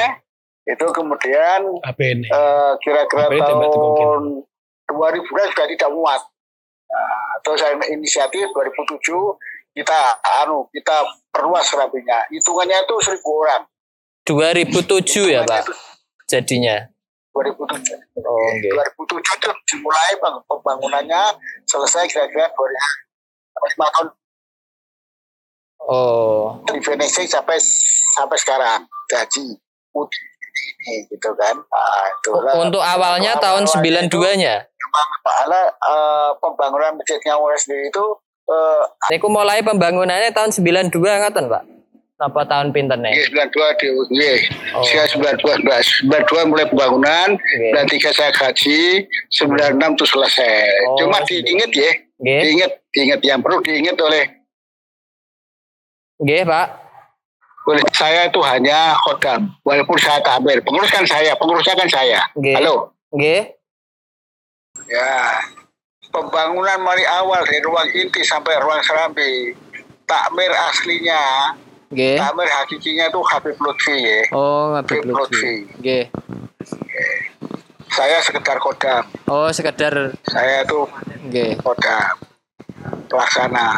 Speaker 7: itu kemudian
Speaker 3: ini.
Speaker 7: eh, kira-kira
Speaker 3: ini tembak
Speaker 7: tahun 2000 sudah tidak muat. Nah, terus saya inisiatif 2007 kita anu kita perluas rapinya. Hitungannya itu seribu orang.
Speaker 1: 2007 ya Pak
Speaker 7: itu
Speaker 1: jadinya.
Speaker 7: 2007.
Speaker 1: Oh nggih.
Speaker 7: 2007 itu dimulai bang- pembangunannya selesai kira-kira 2005 tahun
Speaker 1: Oh.
Speaker 7: di finishing sampai sampai sekarang gaji putih ini gitu kan. Nah.
Speaker 1: Untuk awalnya tahun
Speaker 7: Awal-awalnya itu
Speaker 1: 92-nya.
Speaker 7: Malah eh, pembangunan masjid Ngawur sendiri itu eh,
Speaker 1: Niku mulai pembangunannya tahun 92 ngaten Pak. Napa tahun pintennya?
Speaker 7: Iya, 92 di iya.
Speaker 1: Oh.
Speaker 7: Saya 92 Mbak. 92 mulai pembangunan,
Speaker 1: Oke.
Speaker 7: 93 saya gaji, 96 itu selesai.
Speaker 1: Oh,
Speaker 7: Cuma diingat ya,
Speaker 1: Nggih.
Speaker 7: diingat, diingat yang perlu diingat oleh
Speaker 1: Nggih, Pak.
Speaker 7: oleh saya itu hanya khodam. Walaupun saya takmir, pengurus kan saya, pengurusnya kan saya.
Speaker 1: Nggih.
Speaker 7: Halo.
Speaker 1: Nggih.
Speaker 7: Ya, pembangunan dari awal dari ruang inti sampai ruang serambi, takmir aslinya,
Speaker 1: Nggih.
Speaker 7: takmir hakikinya itu Habib Lutfi ya.
Speaker 1: Oh, Habib Lutfi.
Speaker 7: Lutfi.
Speaker 1: Nggih.
Speaker 7: Saya sekedar kodam,
Speaker 1: Oh, sekedar
Speaker 7: saya itu
Speaker 1: nggih.
Speaker 7: kodam pelaksana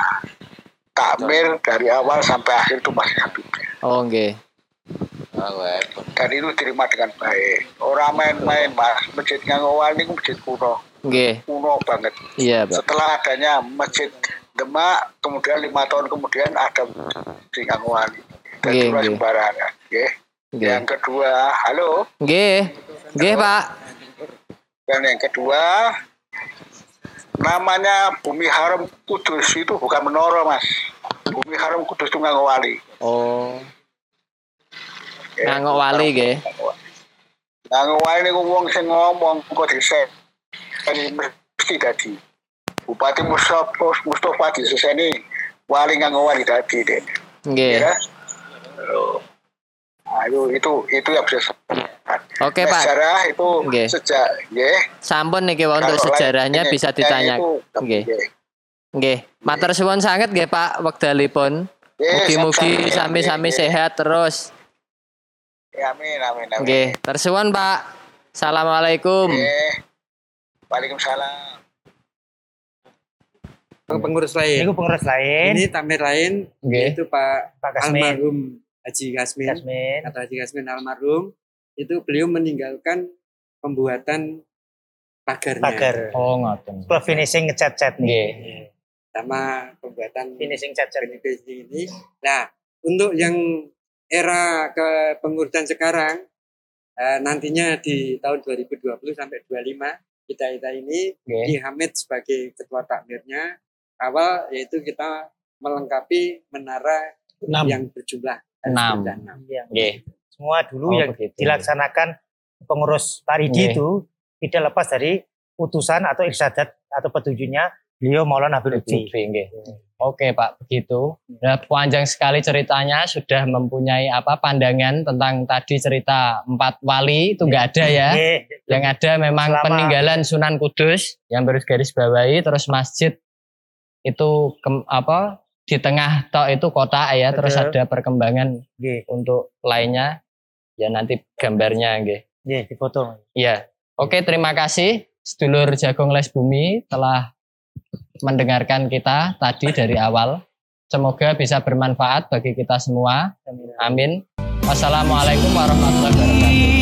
Speaker 7: takmir dari awal sampai akhir itu masih Habib.
Speaker 1: Oh, nggih.
Speaker 7: Dan itu diterima dengan baik. Orang main-main mas, masjid Ngangowal ini masjid kuno,
Speaker 1: Nggih.
Speaker 7: kuno banget.
Speaker 1: Iya, Pak.
Speaker 7: Setelah adanya masjid Demak, kemudian lima tahun kemudian ada di Ngangowali. Dan
Speaker 1: Nggih, nggih.
Speaker 7: sembarangan. ya.
Speaker 1: Nggih.
Speaker 7: Yang kedua, halo.
Speaker 1: Nggih. Nggih, Pak.
Speaker 7: Dan yang kedua, namanya Bumi Haram Kudus itu bukan menara mas. Bumi Haram Kudus itu Ngangowali.
Speaker 1: Oh.
Speaker 7: Ya,
Speaker 1: Ngangok wali nggih.
Speaker 7: Ngangowali ini wong sing ngomong kok dhisik. Ini mesti dadi. Bupati Mustafa Mustafa diseseni wali Ngangowali dadi deh.
Speaker 1: Nggih.
Speaker 7: Ya. Nah, itu itu yang bisa
Speaker 1: Oke,
Speaker 7: Nah,
Speaker 1: Pak.
Speaker 7: Sejarah itu
Speaker 1: Nggih.
Speaker 7: sejak ya.
Speaker 1: Sampun niki Pak, untuk sejarahnya
Speaker 7: lainnya
Speaker 1: bisa ditanya. Nggih.
Speaker 7: nggih.
Speaker 1: Nggih. Matur suwun sanget nggih, Pak, wekdalipun. Mugi-mugi sami-sami sehat terus.
Speaker 7: Ya, amin amin amin.
Speaker 1: Nggih. Tersuwun, Pak. Assalamualaikum.
Speaker 7: Nggih. Waalaikumsalam.
Speaker 4: Pengurus lain.
Speaker 2: Niku pengurus lain.
Speaker 4: Ini tamir lain
Speaker 1: Nggih.
Speaker 4: yaitu Pak
Speaker 2: Pak Kasmin.
Speaker 4: almarhum Haji Kasmin
Speaker 2: Jasmin.
Speaker 4: atau Haji Kasmin almarhum itu beliau meninggalkan pembuatan pagarnya
Speaker 2: Pagar.
Speaker 1: Oh, ngoten.
Speaker 2: Plus finishing ngecat-cat nih.
Speaker 1: Nggih.
Speaker 4: sama pembuatan
Speaker 2: Finishing cat-cat.
Speaker 4: ini. Nah, untuk yang era kepengurusan sekarang eh, nantinya di tahun 2020 sampai 25 kita kita ini. Ki Hamid sebagai ketua takmirnya awal yaitu kita melengkapi menara
Speaker 3: Enam.
Speaker 4: yang berjumlah
Speaker 1: Enam.
Speaker 2: Iya.
Speaker 1: Nggih.
Speaker 2: Semua dulu
Speaker 1: Oh,
Speaker 2: yang
Speaker 1: begitu.
Speaker 2: dilaksanakan pengurus Paridi
Speaker 1: Nggih.
Speaker 2: itu tidak lepas dari utusan atau irsyadat atau petunjuknya beliau Maulana Habib
Speaker 1: Lutfi. Nggih. Oke Pak, begitu. Nah, panjang sekali ceritanya, sudah mempunyai apa pandangan tentang tadi cerita empat wali itu nggak ada ya.
Speaker 2: Nggih.
Speaker 1: Yang ada memang
Speaker 2: Selama-
Speaker 1: peninggalan Sunan Kudus yang baru garis bawahi, terus masjid itu kem- apa di tengah tok itu kota ya, terus
Speaker 2: Betul.
Speaker 1: ada perkembangan
Speaker 2: Nggih,
Speaker 1: untuk lainnya ya nanti gambarnya nggih.
Speaker 2: nggih, dipoto.
Speaker 1: Iya. Oke, terima kasih sedulur Jagung Les Bumi telah mendengarkan kita tadi dari awal. Semoga bisa bermanfaat bagi kita semua. Amin. Wassalamualaikum warahmatullahi wabarakatuh.